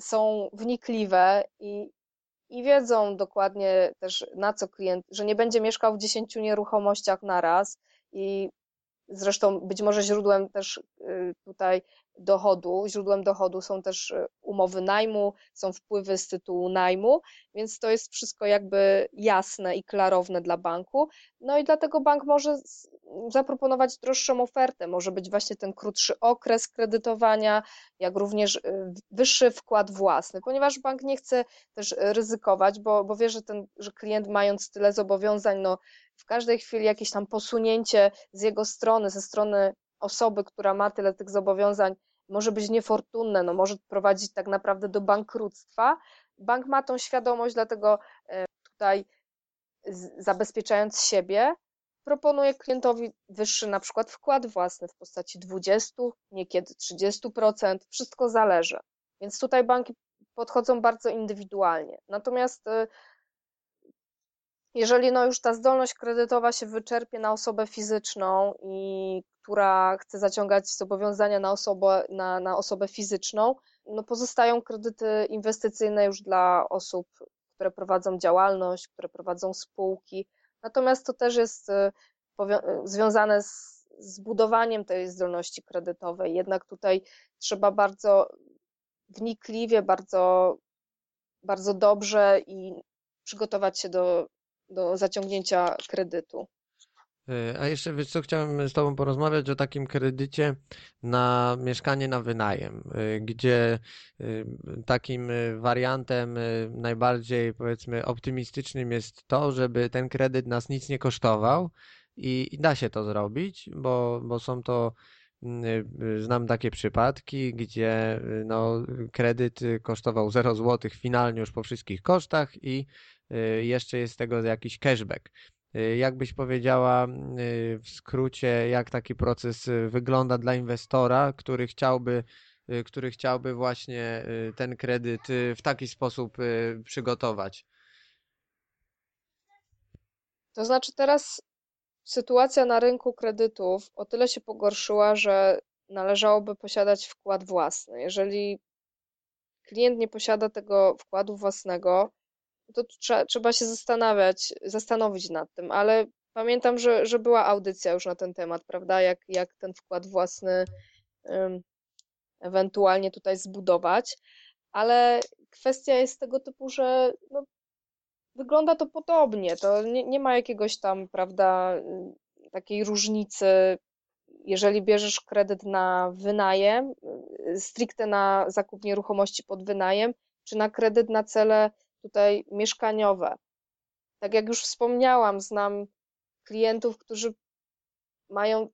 są wnikliwe i, i wiedzą dokładnie też na co klient, że nie będzie mieszkał w dziesięciu nieruchomościach naraz i zresztą być może źródłem też y, tutaj dochodu, źródłem dochodu są też y, umowy najmu, są wpływy z tytułu najmu, więc to jest wszystko jakby jasne i klarowne dla banku. No i dlatego bank może zaproponować droższą ofertę, może być właśnie ten krótszy okres kredytowania, jak również y, wyższy wkład własny, ponieważ bank nie chce też ryzykować, bo, bo wie, że, ten, że klient mając tyle zobowiązań, no w każdej chwili jakieś tam posunięcie z jego strony, ze strony osoby, która ma tyle tych zobowiązań, może być niefortunne, no może prowadzić tak naprawdę do bankructwa. Bank ma tą świadomość, dlatego e, tutaj zabezpieczając siebie, proponuje klientowi wyższy na przykład wkład własny w postaci 20, niekiedy 30%, wszystko zależy. Więc tutaj banki podchodzą bardzo indywidualnie. Natomiast e, jeżeli no już ta zdolność kredytowa się wyczerpie na osobę fizyczną i która chce zaciągać zobowiązania na osobę, na, na osobę fizyczną, no pozostają kredyty inwestycyjne już dla osób, które prowadzą działalność, które prowadzą spółki. Natomiast to też jest y, związane z, z budowaniem tej zdolności kredytowej. Jednak tutaj trzeba bardzo wnikliwie, bardzo, bardzo dobrze i przygotować się do do zaciągnięcia kredytu. E, a jeszcze wiesz co, chciałem z Tobą porozmawiać o takim kredycie na mieszkanie na wynajem, e, gdzie e, takim wariantem najbardziej powiedzmy optymistycznym jest to, żeby ten kredyt nas nic nie kosztował i, da się to zrobić, bo, bo są to Znam takie przypadki, gdzie no, kredyt kosztował 0 zł finalnie już po wszystkich kosztach i Y, jeszcze jest z tego jakiś cashback. Y, jak byś powiedziała y, w skrócie, jak taki proces wygląda dla inwestora, który chciałby, który chciałby właśnie ten kredyt w taki sposób przygotować? To znaczy teraz sytuacja na rynku kredytów o tyle się pogorszyła, że należałoby posiadać wkład własny. Jeżeli klient nie posiada tego wkładu własnego, to trzeba, trzeba się zastanawiać, zastanowić nad tym, ale pamiętam, że, że była audycja już na ten temat, prawda, jak, jak ten wkład własny um, ewentualnie tutaj zbudować, ale kwestia jest tego typu, że no, wygląda to podobnie, to nie, nie ma jakiegoś tam, prawda, takiej różnicy, jeżeli bierzesz kredyt na wynajem, stricte na zakup nieruchomości pod wynajem, czy na kredyt na cele tutaj mieszkaniowe. Tak jak już wspomniałam, znam klientów, którzy mają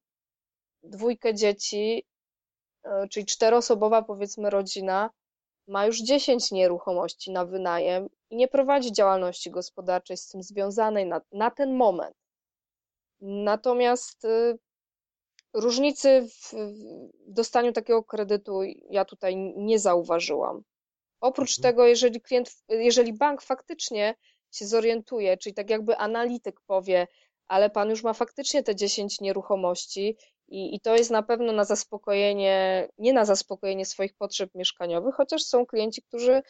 dwójkę dzieci, e, czyli czteroosobowa powiedzmy rodzina, ma już 10 nieruchomości na wynajem i nie prowadzi działalności gospodarczej z tym związanej na, na ten moment. Natomiast y, różnicy w, w dostaniu takiego kredytu ja tutaj nie zauważyłam. Oprócz mhm. tego, jeżeli klient, jeżeli bank faktycznie się zorientuje, czyli tak jakby analityk powie, ale pan już ma faktycznie te 10 nieruchomości i, i to jest na pewno na zaspokojenie, nie na zaspokojenie swoich potrzeb mieszkaniowych, chociaż są klienci, którzy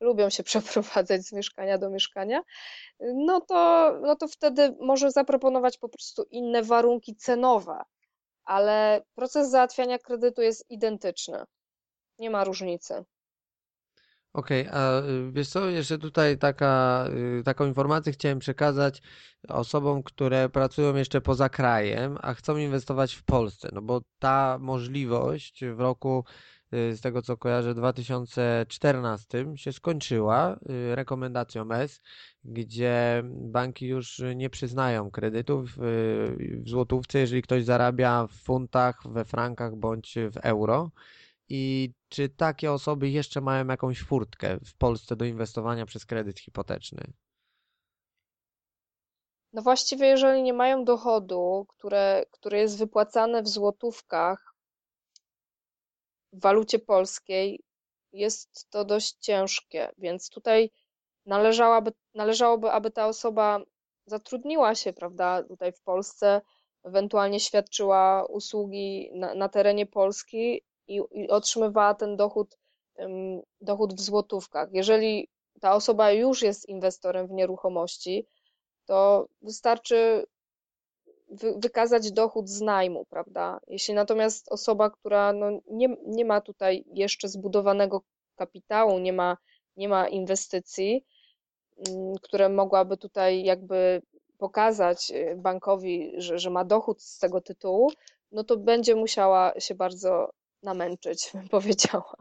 lubią się przeprowadzać z mieszkania do mieszkania, no to, no to wtedy może zaproponować po prostu inne warunki cenowe, ale proces załatwiania kredytu jest identyczny. Nie ma różnicy. Okej, a y, wiesz co, jeszcze tutaj taka, y, taką informację chciałem przekazać osobom, które pracują jeszcze poza krajem, a chcą inwestować w Polsce, no bo ta możliwość w roku, y, z tego co kojarzę, 2014 się skończyła rekomendacją S, gdzie banki już nie przyznają kredytów w złotówce, jeżeli ktoś zarabia w funtach, we frankach bądź w euro. I czy takie osoby jeszcze mają jakąś furtkę w Polsce do inwestowania przez kredyt hipoteczny? No właściwie, jeżeli nie mają dochodu, które, które jest wypłacane w złotówkach, w walucie polskiej, jest to dość ciężkie, więc tutaj należałaby, należałoby, aby ta osoba zatrudniła się, prawda, tutaj w Polsce, ewentualnie świadczyła usługi na, na terenie Polski i, i otrzymywała ten dochód, dochód w złotówkach. Jeżeli ta osoba już jest inwestorem w nieruchomości, to wystarczy wy, wykazać dochód z najmu, prawda? Jeśli natomiast osoba, która no nie, nie ma tutaj jeszcze zbudowanego kapitału, nie ma, nie ma inwestycji, mm, które mogłaby tutaj jakby pokazać y, bankowi, że, że ma dochód z tego tytułu, no to będzie musiała się bardzo namęczyć, bym powiedziała.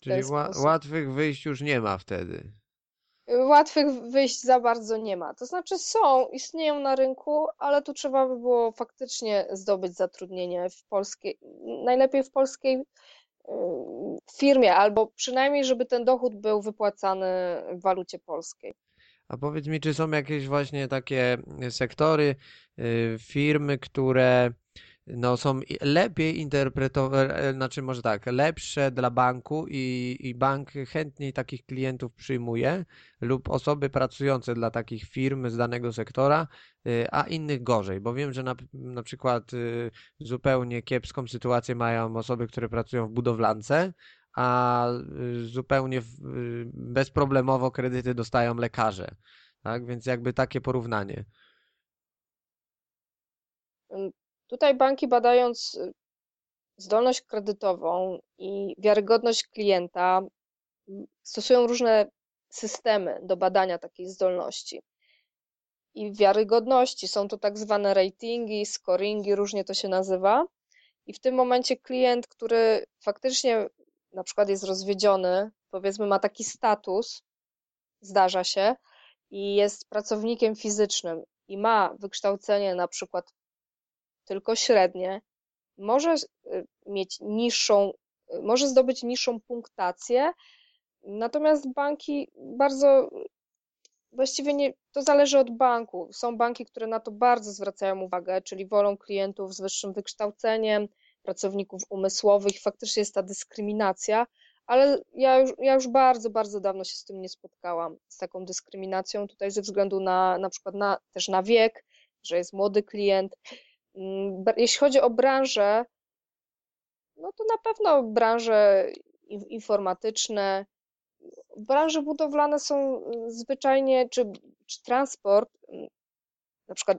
Czyli łatwych wyjść już nie ma wtedy. Łatwych wyjść za bardzo nie ma. To znaczy są, istnieją na rynku, ale tu trzeba by było faktycznie zdobyć zatrudnienie w polskiej, najlepiej w polskiej y, firmie, albo przynajmniej, żeby ten dochód był wypłacany w walucie polskiej. A powiedz mi, czy są jakieś właśnie takie sektory, y, firmy, które no, są lepiej interpretowane, e, znaczy może tak, lepsze dla banku i, i bank chętniej takich klientów przyjmuje lub osoby pracujące dla takich firm z danego sektora, e, a innych gorzej, bo wiem, że na, na przykład e, zupełnie kiepską sytuację mają osoby, które pracują w budowlance, a zupełnie bezproblemowo kredyty dostają lekarze. Tak, więc jakby takie porównanie. Tutaj banki badając y, zdolność kredytową i wiarygodność klienta stosują różne systemy do badania takiej zdolności. I wiarygodności są to tak zwane ratingi, scoringi, różnie to się nazywa. I w tym momencie klient, który faktycznie na przykład jest rozwiedziony, powiedzmy ma taki status, zdarza się, i jest pracownikiem fizycznym i ma wykształcenie na przykład tylko średnie, może y, mieć niższą, y, może zdobyć niższą punktację, natomiast banki bardzo właściwie nie, to zależy od banku. Są banki, które na to bardzo zwracają uwagę, czyli wolą klientów z wyższym wykształceniem, pracowników umysłowych, faktycznie jest ta dyskryminacja, ale ja już, ja już bardzo, bardzo dawno się z tym nie spotkałam, z taką dyskryminacją tutaj ze względu na na przykład na, też na wiek, że jest młody klient. Mm, jeśli chodzi o branżę, no to na pewno branże informatyczne, branże budowlane są mm, zwyczajnie, czy, czy transport, mm, na przykład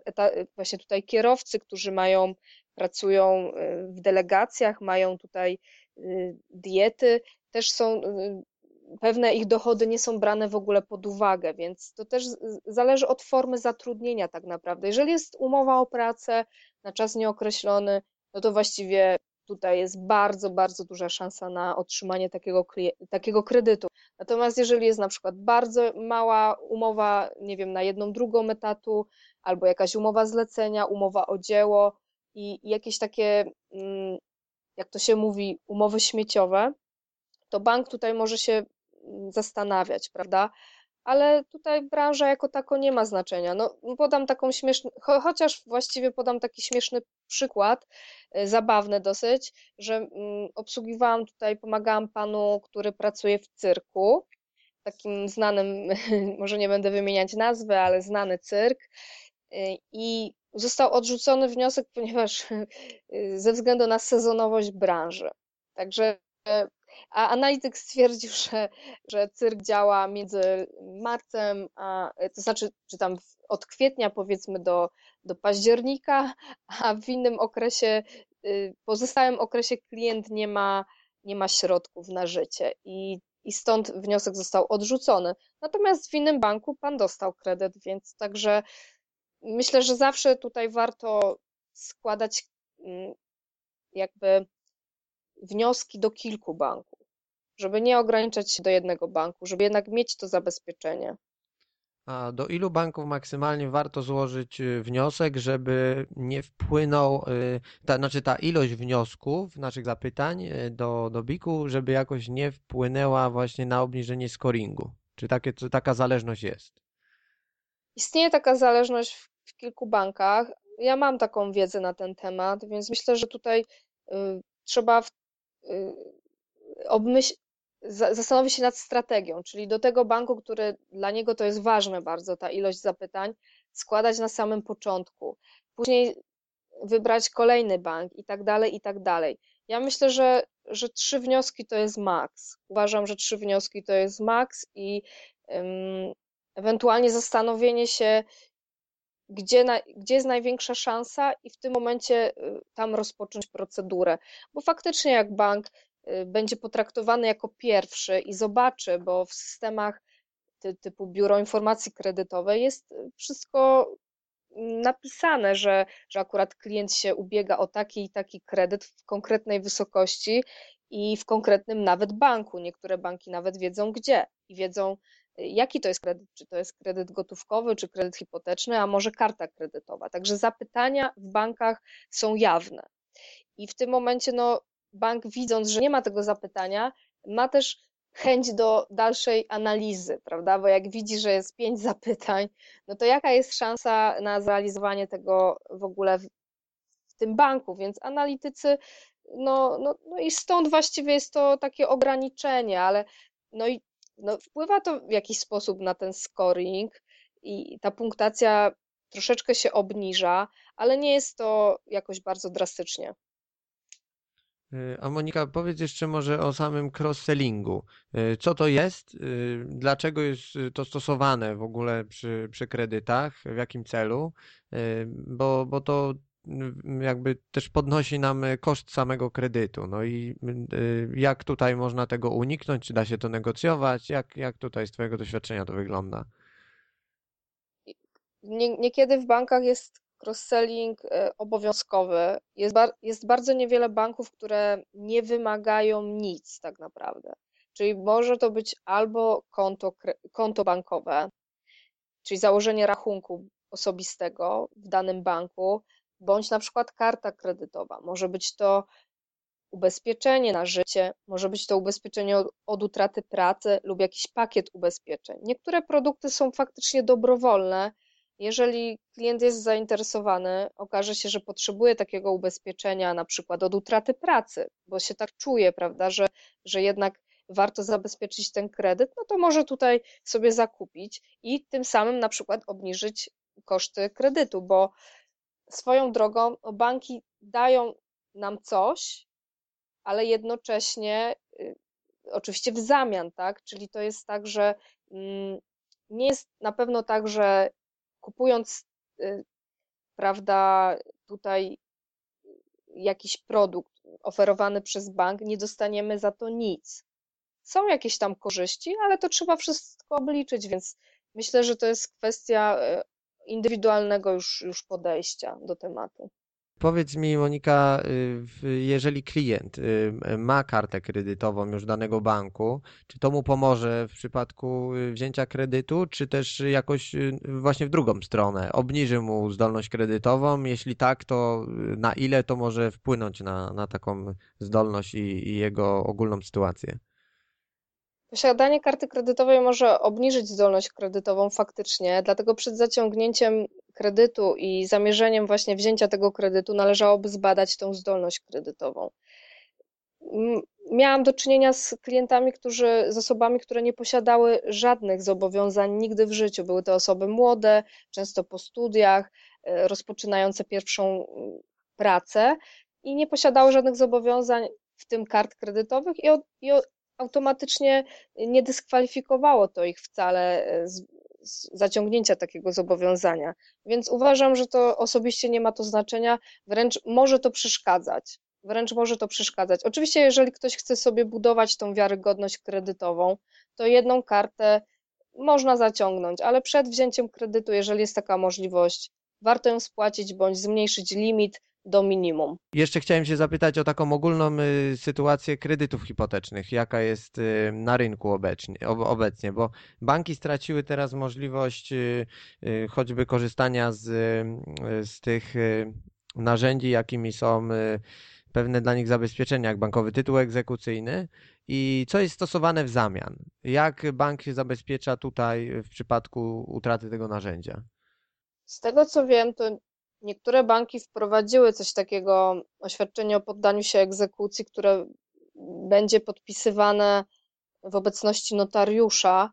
właśnie tutaj kierowcy, którzy mają, pracują y, w delegacjach, mają tutaj y, diety, też są y, pewne ich dochody nie są brane w ogóle pod uwagę, więc to też zależy od formy zatrudnienia tak naprawdę. Jeżeli jest umowa o pracę na czas nieokreślony, no to właściwie tutaj jest bardzo, bardzo duża szansa na otrzymanie takiego, takiego kredytu. Natomiast jeżeli jest na przykład bardzo mała umowa, nie wiem, na jedną drugą etatu, albo jakaś umowa zlecenia, umowa o dzieło i jakieś takie, mm, jak to się mówi, umowy śmieciowe, to bank tutaj może się zastanawiać, prawda? Ale tutaj branża jako tako nie ma znaczenia. No, podam taką śmieszną, cho chociaż właściwie podam taki śmieszny przykład, y, zabawny dosyć, że mm, obsługiwałam tutaj, pomagałam panu, który pracuje w cyrku, takim znanym, może nie będę wymieniać nazwy, ale znany cyrk. Y, I został odrzucony wniosek, ponieważ y, ze względu na sezonowość branży. Także a analityk stwierdził, że, że cyrk działa między marcem, a, to znaczy, czy tam od kwietnia powiedzmy do, do października, a w innym okresie, y, pozostałym okresie klient nie ma, nie ma środków na życie i, i stąd wniosek został odrzucony. Natomiast w innym banku pan dostał kredyt, więc także myślę, że zawsze tutaj warto składać mm, jakby wnioski do kilku banków, żeby nie ograniczać się do jednego banku, żeby jednak mieć to zabezpieczenie. A do ilu banków maksymalnie warto złożyć y, wniosek, żeby nie wpłynął, y, ta, znaczy ta ilość wniosków, naszych zapytań y, do, do BIK-u, żeby jakoś nie wpłynęła właśnie na obniżenie scoringu? Czy, takie, czy taka zależność jest? Istnieje taka zależność w, w kilku bankach. Ja mam taką wiedzę na ten temat, więc myślę, że tutaj y, trzeba w, obmyśl, zastanowić się nad strategią, czyli do tego banku, który dla niego to jest ważne bardzo, ta ilość zapytań, składać na samym początku. Później wybrać kolejny bank i tak dalej, i tak dalej. Ja myślę, że, że trzy wnioski to jest maks. Uważam, że trzy wnioski to jest maks i um, ewentualnie zastanowienie się, gdzie, na, gdzie jest największa szansa i w tym momencie y, tam rozpocząć procedurę. Bo faktycznie jak bank y, będzie potraktowany jako pierwszy i zobaczy, bo w systemach ty, typu Biuro Informacji Kredytowej jest y, wszystko napisane, że, że akurat klient się ubiega o taki i taki kredyt w konkretnej wysokości i w konkretnym nawet banku. Niektóre banki nawet wiedzą gdzie i wiedzą, jaki to jest kredyt, czy to jest kredyt gotówkowy, czy kredyt hipoteczny, a może karta kredytowa. Także zapytania w bankach są jawne. I w tym momencie no, bank widząc, że nie ma tego zapytania, ma też chęć do dalszej analizy, prawda? Bo jak widzi, że jest pięć zapytań, no to jaka jest szansa na zrealizowanie tego w ogóle w, tym banku? Więc analitycy, no, no, no i stąd właściwie jest to takie ograniczenie, ale no i no, wpływa to w jakiś sposób na ten scoring i ta punktacja troszeczkę się obniża, ale nie jest to jakoś bardzo drastycznie. Y, a Monika, powiedz jeszcze może o samym cross-sellingu. Y, co to jest? Y, dlaczego jest to stosowane w ogóle przy, przy kredytach? W jakim celu? Bo, bo to jakby też podnosi nam e, koszt samego kredytu. No i e, jak tutaj można tego uniknąć? Czy da się to negocjować? Jak, jak tutaj z Twojego doświadczenia to wygląda? Nie, niekiedy w bankach jest cross-selling e, obowiązkowy. Jest, bar jest bardzo niewiele banków, które nie wymagają nic tak naprawdę. Czyli może to być albo konto, konto bankowe, czyli założenie rachunku osobistego w danym banku, bądź na przykład karta kredytowa. Może być to ubezpieczenie na życie, może być to ubezpieczenie od, od, utraty pracy lub jakiś pakiet ubezpieczeń. Niektóre produkty są faktycznie dobrowolne. Jeżeli klient jest zainteresowany, okaże się, że potrzebuje takiego ubezpieczenia, na przykład od utraty pracy, bo się tak czuje, prawda, że, że jednak warto zabezpieczyć ten kredyt, no to może tutaj sobie zakupić i tym samym na przykład obniżyć koszty kredytu, bo swoją drogą no, banki dają nam coś, ale jednocześnie y, oczywiście w zamian, tak? Czyli to jest tak, że mm, nie jest na pewno tak, że kupując, y, prawda, tutaj jakiś produkt oferowany przez bank, nie dostaniemy za to nic. są jakieś tam korzyści, ale to trzeba wszystko obliczyć, więc myślę, że to jest kwestia e, indywidualnego już, już podejścia do tematu. Powiedz mi, Monika, y, jeżeli klient y, ma kartę kredytową już danego banku, czy to mu pomoże w przypadku y, wzięcia kredytu, czy też jakoś właśnie w drugą stronę, obniży mu zdolność kredytową? Jeśli tak, to na ile to może wpłynąć na, na taką zdolność i, i jego ogólną sytuację? Posiadanie karty kredytowej może obniżyć zdolność kredytową faktycznie, dlatego przed zaciągnięciem kredytu i zamierzeniem właśnie wzięcia tego kredytu należałoby zbadać tą zdolność kredytową. Miałam do czynienia z klientami, którzy, z osobami, które nie posiadały żadnych zobowiązań nigdy w życiu. Były to osoby młode, często po studiach, e, rozpoczynające pierwszą pracę i nie posiadały żadnych zobowiązań, w tym kart kredytowych, i, i automatycznie nie dyskwalifikowało to ich wcale e, z, z zaciągnięcia takiego zobowiązania. Więc uważam, że to osobiście nie ma to znaczenia, wręcz może to przeszkadzać. Wręcz może to przeszkadzać. Oczywiście, jeżeli ktoś chce sobie budować tą wiarygodność kredytową, to jedną kartę można zaciągnąć, ale przed wzięciem kredytu, jeżeli jest taka możliwość, warto ją spłacić bądź zmniejszyć limit do minimum. Jeszcze chciałem się zapytać o taką ogólną y, sytuację kredytów hipotecznych, jaka jest y, na rynku obecnie, obecnie, bo banki straciły teraz możliwość y, choćby korzystania z, z tych narzędzi, jakimi są pewne dla nich zabezpieczenia, jak bankowy tytuł egzekucyjny i co jest stosowane w zamian. Jak bank się zabezpiecza tutaj w przypadku utraty tego narzędzia? Z tego co wiem, to Niektóre banki wprowadziły coś takiego, oświadczenie o poddaniu się egzekucji, które będzie podpisywane w obecności notariusza.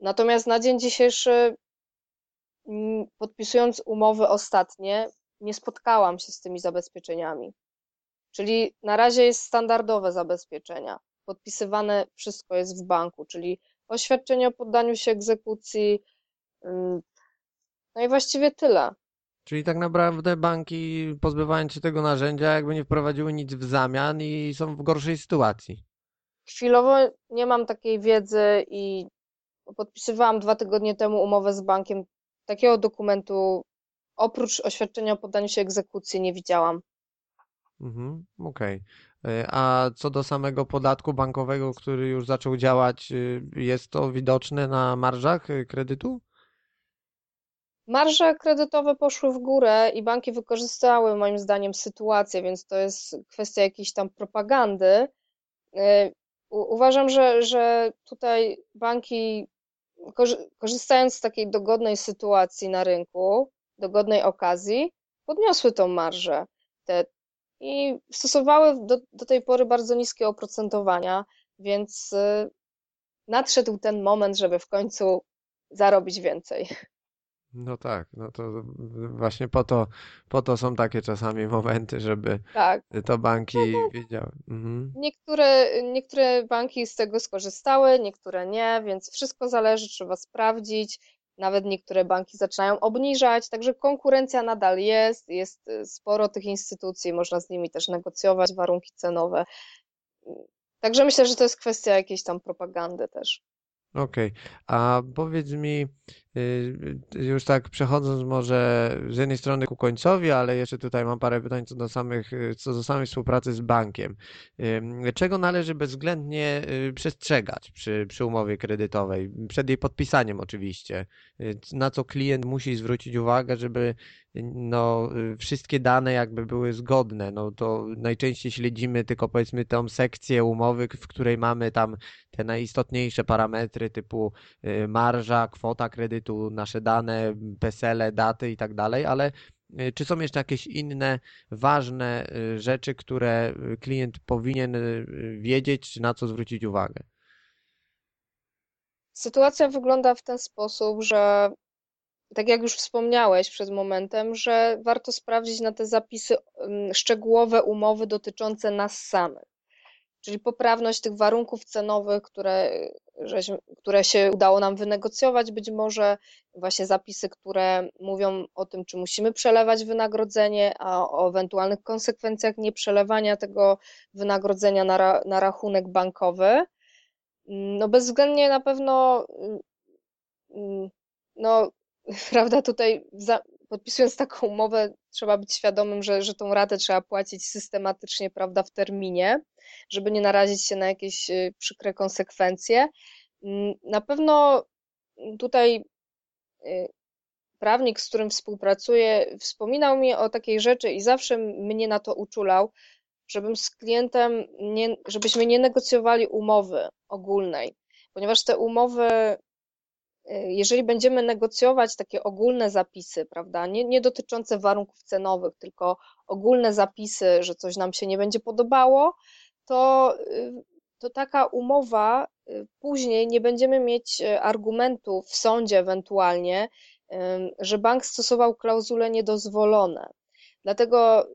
Natomiast na dzień dzisiejszy, mm, podpisując umowy ostatnie, nie spotkałam się z tymi zabezpieczeniami. Czyli na razie jest standardowe zabezpieczenia. Podpisywane wszystko jest w banku, czyli oświadczenie o poddaniu się egzekucji. Mm, no i właściwie tyle. Czyli tak naprawdę banki, pozbywając się tego narzędzia, jakby nie wprowadziły nic w zamian i są w gorszej sytuacji. Chwilowo nie mam takiej wiedzy i podpisywałam dwa tygodnie temu umowę z bankiem. Takiego dokumentu oprócz oświadczenia o poddaniu się egzekucji nie widziałam. Mhm, okej. Okay. A co do samego podatku bankowego, który już zaczął działać, y, jest to widoczne na marżach y, kredytu? Marże kredytowe poszły w górę i banki wykorzystały moim zdaniem sytuację, więc to jest kwestia jakiejś tam propagandy. Y, uważam, że, że tutaj banki, korzystając z takiej dogodnej sytuacji na rynku, dogodnej okazji, podniosły tą marżę te, i stosowały do, do tej pory bardzo niskie oprocentowania, więc y, nadszedł ten moment, żeby w końcu zarobić więcej. No tak, no to właśnie po to, po to są takie czasami momenty, żeby Tak. to banki no, no. wiedziały. Mhm. Niektóre, niektóre banki z tego skorzystały, niektóre nie, więc wszystko zależy, trzeba sprawdzić. Nawet niektóre banki zaczynają obniżać, także konkurencja nadal jest, jest y, sporo tych instytucji, można z nimi też negocjować warunki cenowe. Także myślę, że to jest kwestia jakiejś tam propagandy też. Okej, a powiedz mi, y, już tak przechodząc może z jednej strony ku końcowi, ale jeszcze tutaj mam parę pytań co do samych, co do samej współpracy z bankiem. Czego należy bezwzględnie y, przestrzegać przy, przy umowie kredytowej, przed jej podpisaniem oczywiście? Y, na co klient musi zwrócić uwagę, żeby no, wszystkie dane jakby były zgodne. No to najczęściej śledzimy tylko powiedzmy tą sekcję umowy, w której mamy tam te najistotniejsze parametry typu y, marża, kwota kredytu, nasze dane, PESEL, daty i tak dalej, ale y, czy są jeszcze jakieś inne ważne y, rzeczy, które klient powinien wiedzieć, czy na co zwrócić uwagę? Sytuacja wygląda w ten sposób, że tak jak już wspomniałeś przed momentem, że warto sprawdzić na te zapisy mm, szczegółowe umowy dotyczące nas samych, czyli poprawność tych warunków cenowych, które, które się udało nam wynegocjować, być może właśnie zapisy, które mówią o tym, czy musimy przelewać wynagrodzenie, a o ewentualnych konsekwencjach nieprzelewania tego wynagrodzenia na, na rachunek bankowy. No bezwzględnie na pewno, no prawda, tutaj za, podpisując taką umowę trzeba być świadomym, że, że tą ratę trzeba płacić systematycznie, prawda, w terminie, żeby nie narazić się na jakieś y, przykre konsekwencje. Mm, na pewno tutaj y, prawnik, z którym współpracuję, wspominał mi o takiej rzeczy i zawsze mnie na to uczulał, żebym z klientem, nie, żebyśmy nie negocjowali umowy ogólnej, ponieważ te umowy, jeżeli będziemy negocjować takie ogólne zapisy, prawda, nie, nie dotyczące warunków cenowych, tylko ogólne zapisy, że coś nam się nie będzie podobało, to, y, to taka umowa y, później nie będziemy mieć argumentów w sądzie ewentualnie, że bank stosował klauzule niedozwolone. Dlatego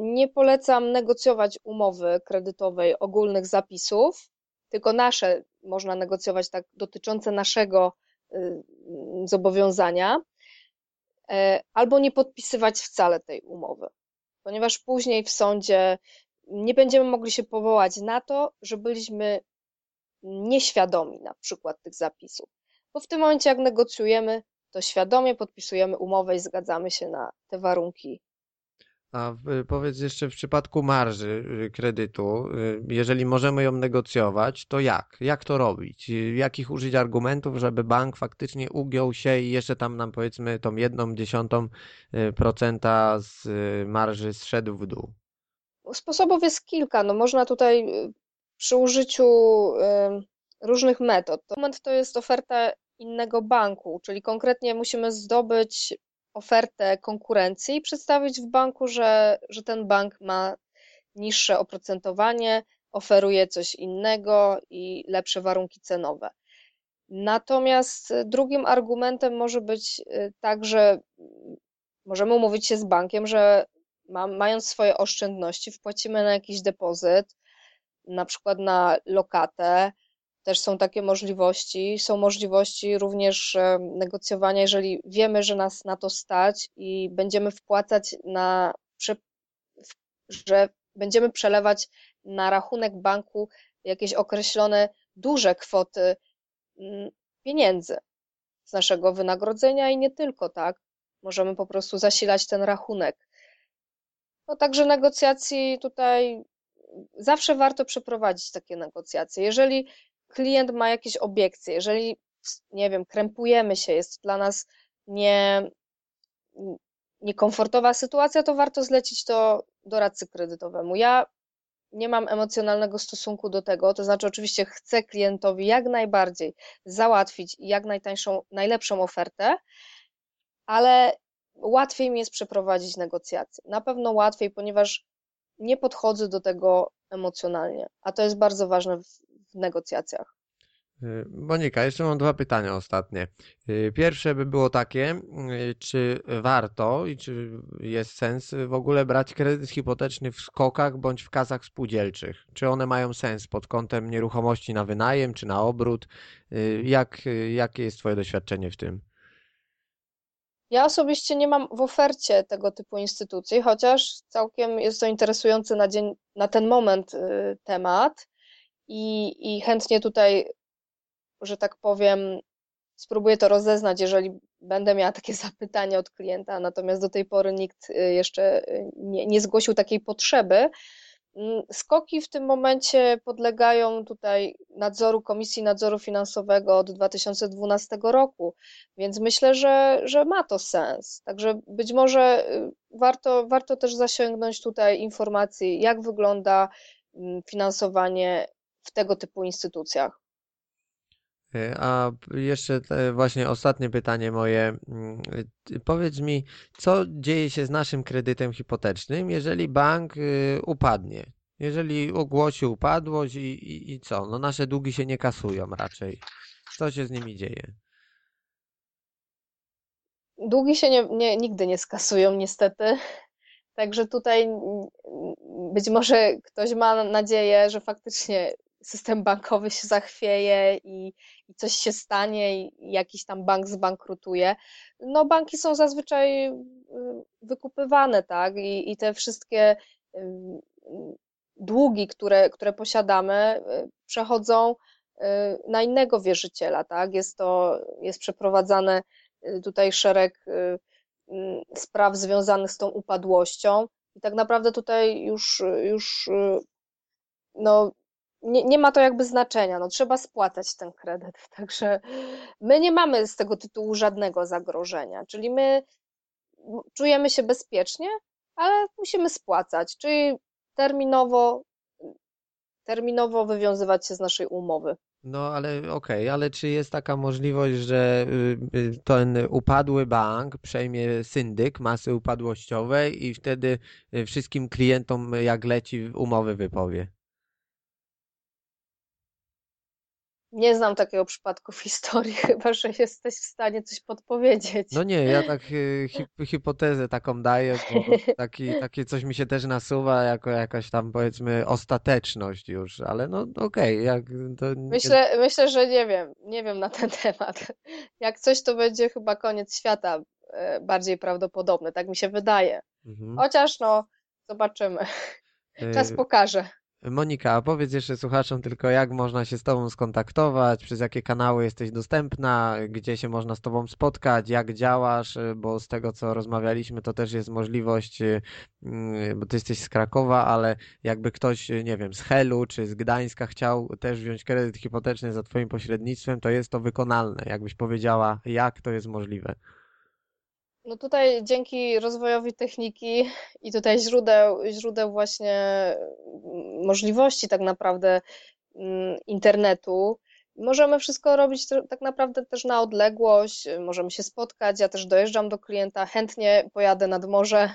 nie polecam negocjować umowy kredytowej ogólnych zapisów, tylko nasze można negocjować tak dotyczące naszego y, zobowiązania, e, albo nie podpisywać wcale tej umowy, ponieważ później w sądzie nie będziemy mogli się powołać na to, że byliśmy nieświadomi na przykład tych zapisów. Bo w tym momencie, jak negocjujemy, to świadomie podpisujemy umowę i zgadzamy się na te warunki. A powiedz jeszcze w przypadku marży y, kredytu, y, jeżeli możemy ją negocjować, to jak? Jak to robić? Y, jakich użyć argumentów, żeby bank faktycznie ugiął się i jeszcze tam nam powiedzmy tą jedną dziesiątą procenta z marży zszedł w dół? Sposobów jest kilka. No można tutaj przy użyciu różnych metod. Moment to jest oferta innego banku, czyli konkretnie musimy zdobyć ofertę konkurencji i przedstawić w banku, że, że ten bank ma niższe oprocentowanie, oferuje coś innego i lepsze warunki cenowe. Natomiast drugim argumentem może być y, tak, że możemy umówić się z bankiem, że ma, mając swoje oszczędności, wpłacimy na jakiś depozyt, na przykład na lokatę, też są takie możliwości. Są możliwości również e, negocjowania, jeżeli wiemy, że nas na to stać i będziemy wpłacać na, że będziemy przelewać na rachunek banku jakieś określone duże kwoty mm, pieniędzy z naszego wynagrodzenia i nie tylko, tak? Możemy po prostu zasilać ten rachunek. No także negocjacji tutaj zawsze warto przeprowadzić takie negocjacje. Jeżeli klient ma jakieś obiekcje, jeżeli, nie wiem, krępujemy się, jest dla nas nie, niekomfortowa sytuacja, to warto zlecić to doradcy kredytowemu. Ja nie mam emocjonalnego stosunku do tego, to znaczy oczywiście chcę klientowi jak najbardziej załatwić jak najtańszą, najlepszą ofertę, ale łatwiej mi jest przeprowadzić negocjacje. Na pewno łatwiej, ponieważ nie podchodzę do tego emocjonalnie, a to jest bardzo ważne w negocjacjach. Y, Monika, jeszcze mam dwa pytania ostatnie. Y, pierwsze by było takie, y, czy warto i czy jest sens w ogóle brać kredyt hipoteczny w skokach bądź w kasach spółdzielczych? Czy one mają sens pod kątem nieruchomości na wynajem czy na obrót? Jak, jakie jest Twoje doświadczenie w tym? Ja osobiście nie mam w ofercie tego typu instytucji, chociaż całkiem jest to interesujący na, dzień, na ten moment temat i, i chętnie tutaj, że tak powiem, spróbuję to rozeznać, jeżeli będę miała takie zapytanie od klienta, natomiast do tej pory nikt y, jeszcze y, nie, nie zgłosił takiej potrzeby. Mm, skoki w tym momencie podlegają tutaj nadzoru Komisji Nadzoru Finansowego od 2012 roku, więc myślę, że, że ma to sens. Także być może y, warto, warto też zasięgnąć tutaj informacji, jak wygląda mm, finansowanie w tego typu instytucjach. E, a jeszcze właśnie ostatnie pytanie moje. Mm, powiedz mi, co dzieje się z naszym kredytem hipotecznym, jeżeli bank y, upadnie? Jeżeli ogłosi upadłość i, i, i co? No nasze długi się nie kasują raczej. Co się z nimi dzieje? Długi się nie, nie, nigdy nie skasują, niestety. Także tutaj być może ktoś ma nadzieję, że faktycznie system bankowy się zachwieje i, i coś się stanie i jakiś tam bank zbankrutuje. No banki są zazwyczaj y, wykupywane, tak? I, i te wszystkie y, długi, które, które posiadamy, y, przechodzą na innego wierzyciela, tak? Jest to, jest przeprowadzane tutaj szereg spraw związanych z tą upadłością i tak naprawdę tutaj już, już no, nie, nie ma to jakby znaczenia, no trzeba spłacać ten kredyt, także my nie mamy z tego tytułu żadnego zagrożenia, czyli my czujemy się bezpiecznie, ale musimy spłacać, czyli terminowo, terminowo wywiązywać się z naszej umowy. No ale okej, okay, ale czy jest taka możliwość, że y, y, ten upadły bank przejmie syndyk masy upadłościowej i wtedy y, wszystkim klientom jak leci umowy wypowie? Nie znam takiego przypadku w historii, chyba że jesteś w stanie coś podpowiedzieć. No nie, ja tak hip hipotezę taką daję, bo taki, takie coś mi się też nasuwa jako jakaś tam powiedzmy ostateczność już, ale no okej, okay, to... Myślę, myślę, że nie wiem, nie wiem na ten temat. Jak coś to będzie chyba koniec świata e, bardziej prawdopodobny, tak mi się wydaje. Mhm. Chociaż no, zobaczymy. Czas y, pokaże. Monika, powiedz jeszcze słuchaczom tylko, jak można się z Tobą skontaktować, przez jakie kanały jesteś dostępna, gdzie się można z Tobą spotkać, jak działasz, bo z tego, co rozmawialiśmy, to też jest możliwość, mm, bo Ty jesteś z Krakowa, ale jakby ktoś, nie wiem, z Helu czy z Gdańska chciał też wziąć kredyt hipoteczny za Twoim pośrednictwem, to jest to wykonalne. Jakbyś powiedziała, jak to jest możliwe? No tutaj dzięki rozwojowi techniki i tutaj źródeł, źródeł właśnie mm, możliwości tak naprawdę mm, internetu, możemy wszystko robić tak naprawdę też na odległość, możemy się spotkać, ja też dojeżdżam do klienta, chętnie pojadę nad morze,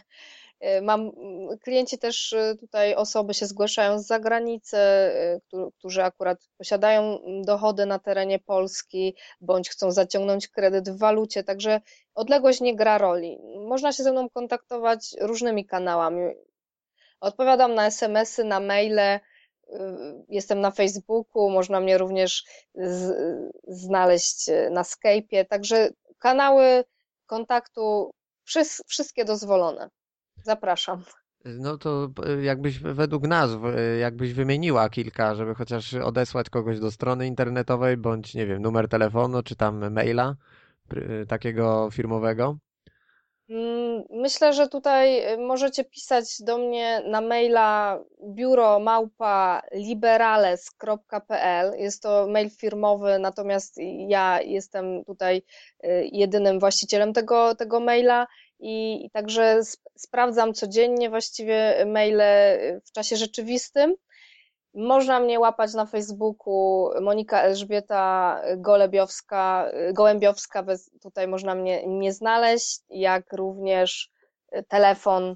mam, mm, klienci też y, tutaj osoby się zgłaszają z zagranicy, y, którzy akurat posiadają mm, dochody na terenie Polski, bądź chcą zaciągnąć kredyt w walucie, także odległość nie gra roli. Można się ze mną kontaktować różnymi kanałami. Odpowiadam na SMS-y, na maile, jestem na Facebooku, można mnie również znaleźć na Skype'ie, także kanały kontaktu wszystkie dozwolone. Zapraszam. No to e, jakbyś według nazw, e, jakbyś wymieniła kilka, żeby chociaż odesłać kogoś do strony internetowej, bądź nie wiem, numer telefonu, czy tam maila e, takiego firmowego? Mm, myślę, że tutaj możecie pisać do mnie na maila biuro małpa liberales.pl. Jest to mail firmowy, natomiast ja jestem tutaj jedynym właścicielem tego, tego maila i, i także sprawdzam codziennie właściwie maile w czasie rzeczywistym. Można mnie łapać na Facebooku Monika Elżbieta Golebiowska, Gołębiowska, tutaj można mnie, mnie znaleźć, jak również telefon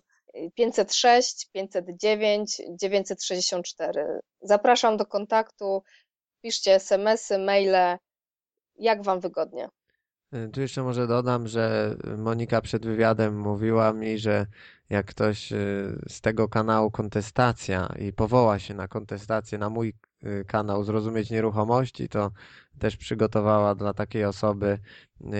506 509 964. Zapraszam do kontaktu, piszcie smsy, maile, jak Wam wygodnie. Y, tu jeszcze może dodam, że Monika przed wywiadem mówiła mi, że jak ktoś y, z tego kanału kontestacja i powoła się na kontestację na mój y, kanał Zrozumieć Nieruchomości, to też przygotowała dla takiej osoby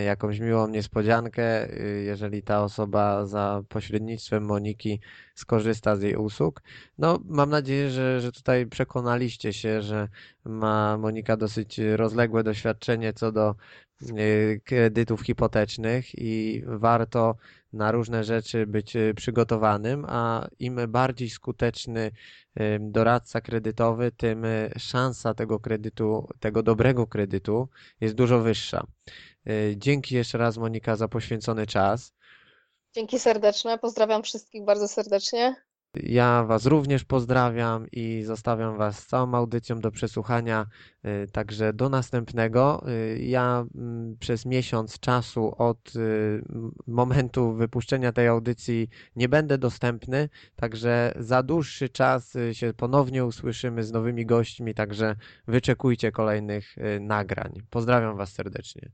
jakąś miłą niespodziankę, jeżeli ta osoba za pośrednictwem Moniki skorzysta z jej usług. No, mam nadzieję, że, że tutaj przekonaliście się, że ma Monika dosyć rozległe doświadczenie co do kredytów hipotecznych i warto na różne rzeczy być y, przygotowanym, a im bardziej skuteczny y, doradca kredytowy, tym szansa tego kredytu, tego dobrego kredytu jest dużo wyższa. Dzięki jeszcze raz Monika za poświęcony czas. Dzięki serdeczne, pozdrawiam wszystkich bardzo serdecznie. Ja Was również pozdrawiam i zostawiam Was z całą audycją do przesłuchania. Y, także do następnego. Y, ja mm, przez miesiąc czasu od y, momentu wypuszczenia tej audycji nie będę dostępny, także za dłuższy czas się ponownie usłyszymy z nowymi gośćmi, także wyczekujcie kolejnych nagrań. Pozdrawiam Was serdecznie.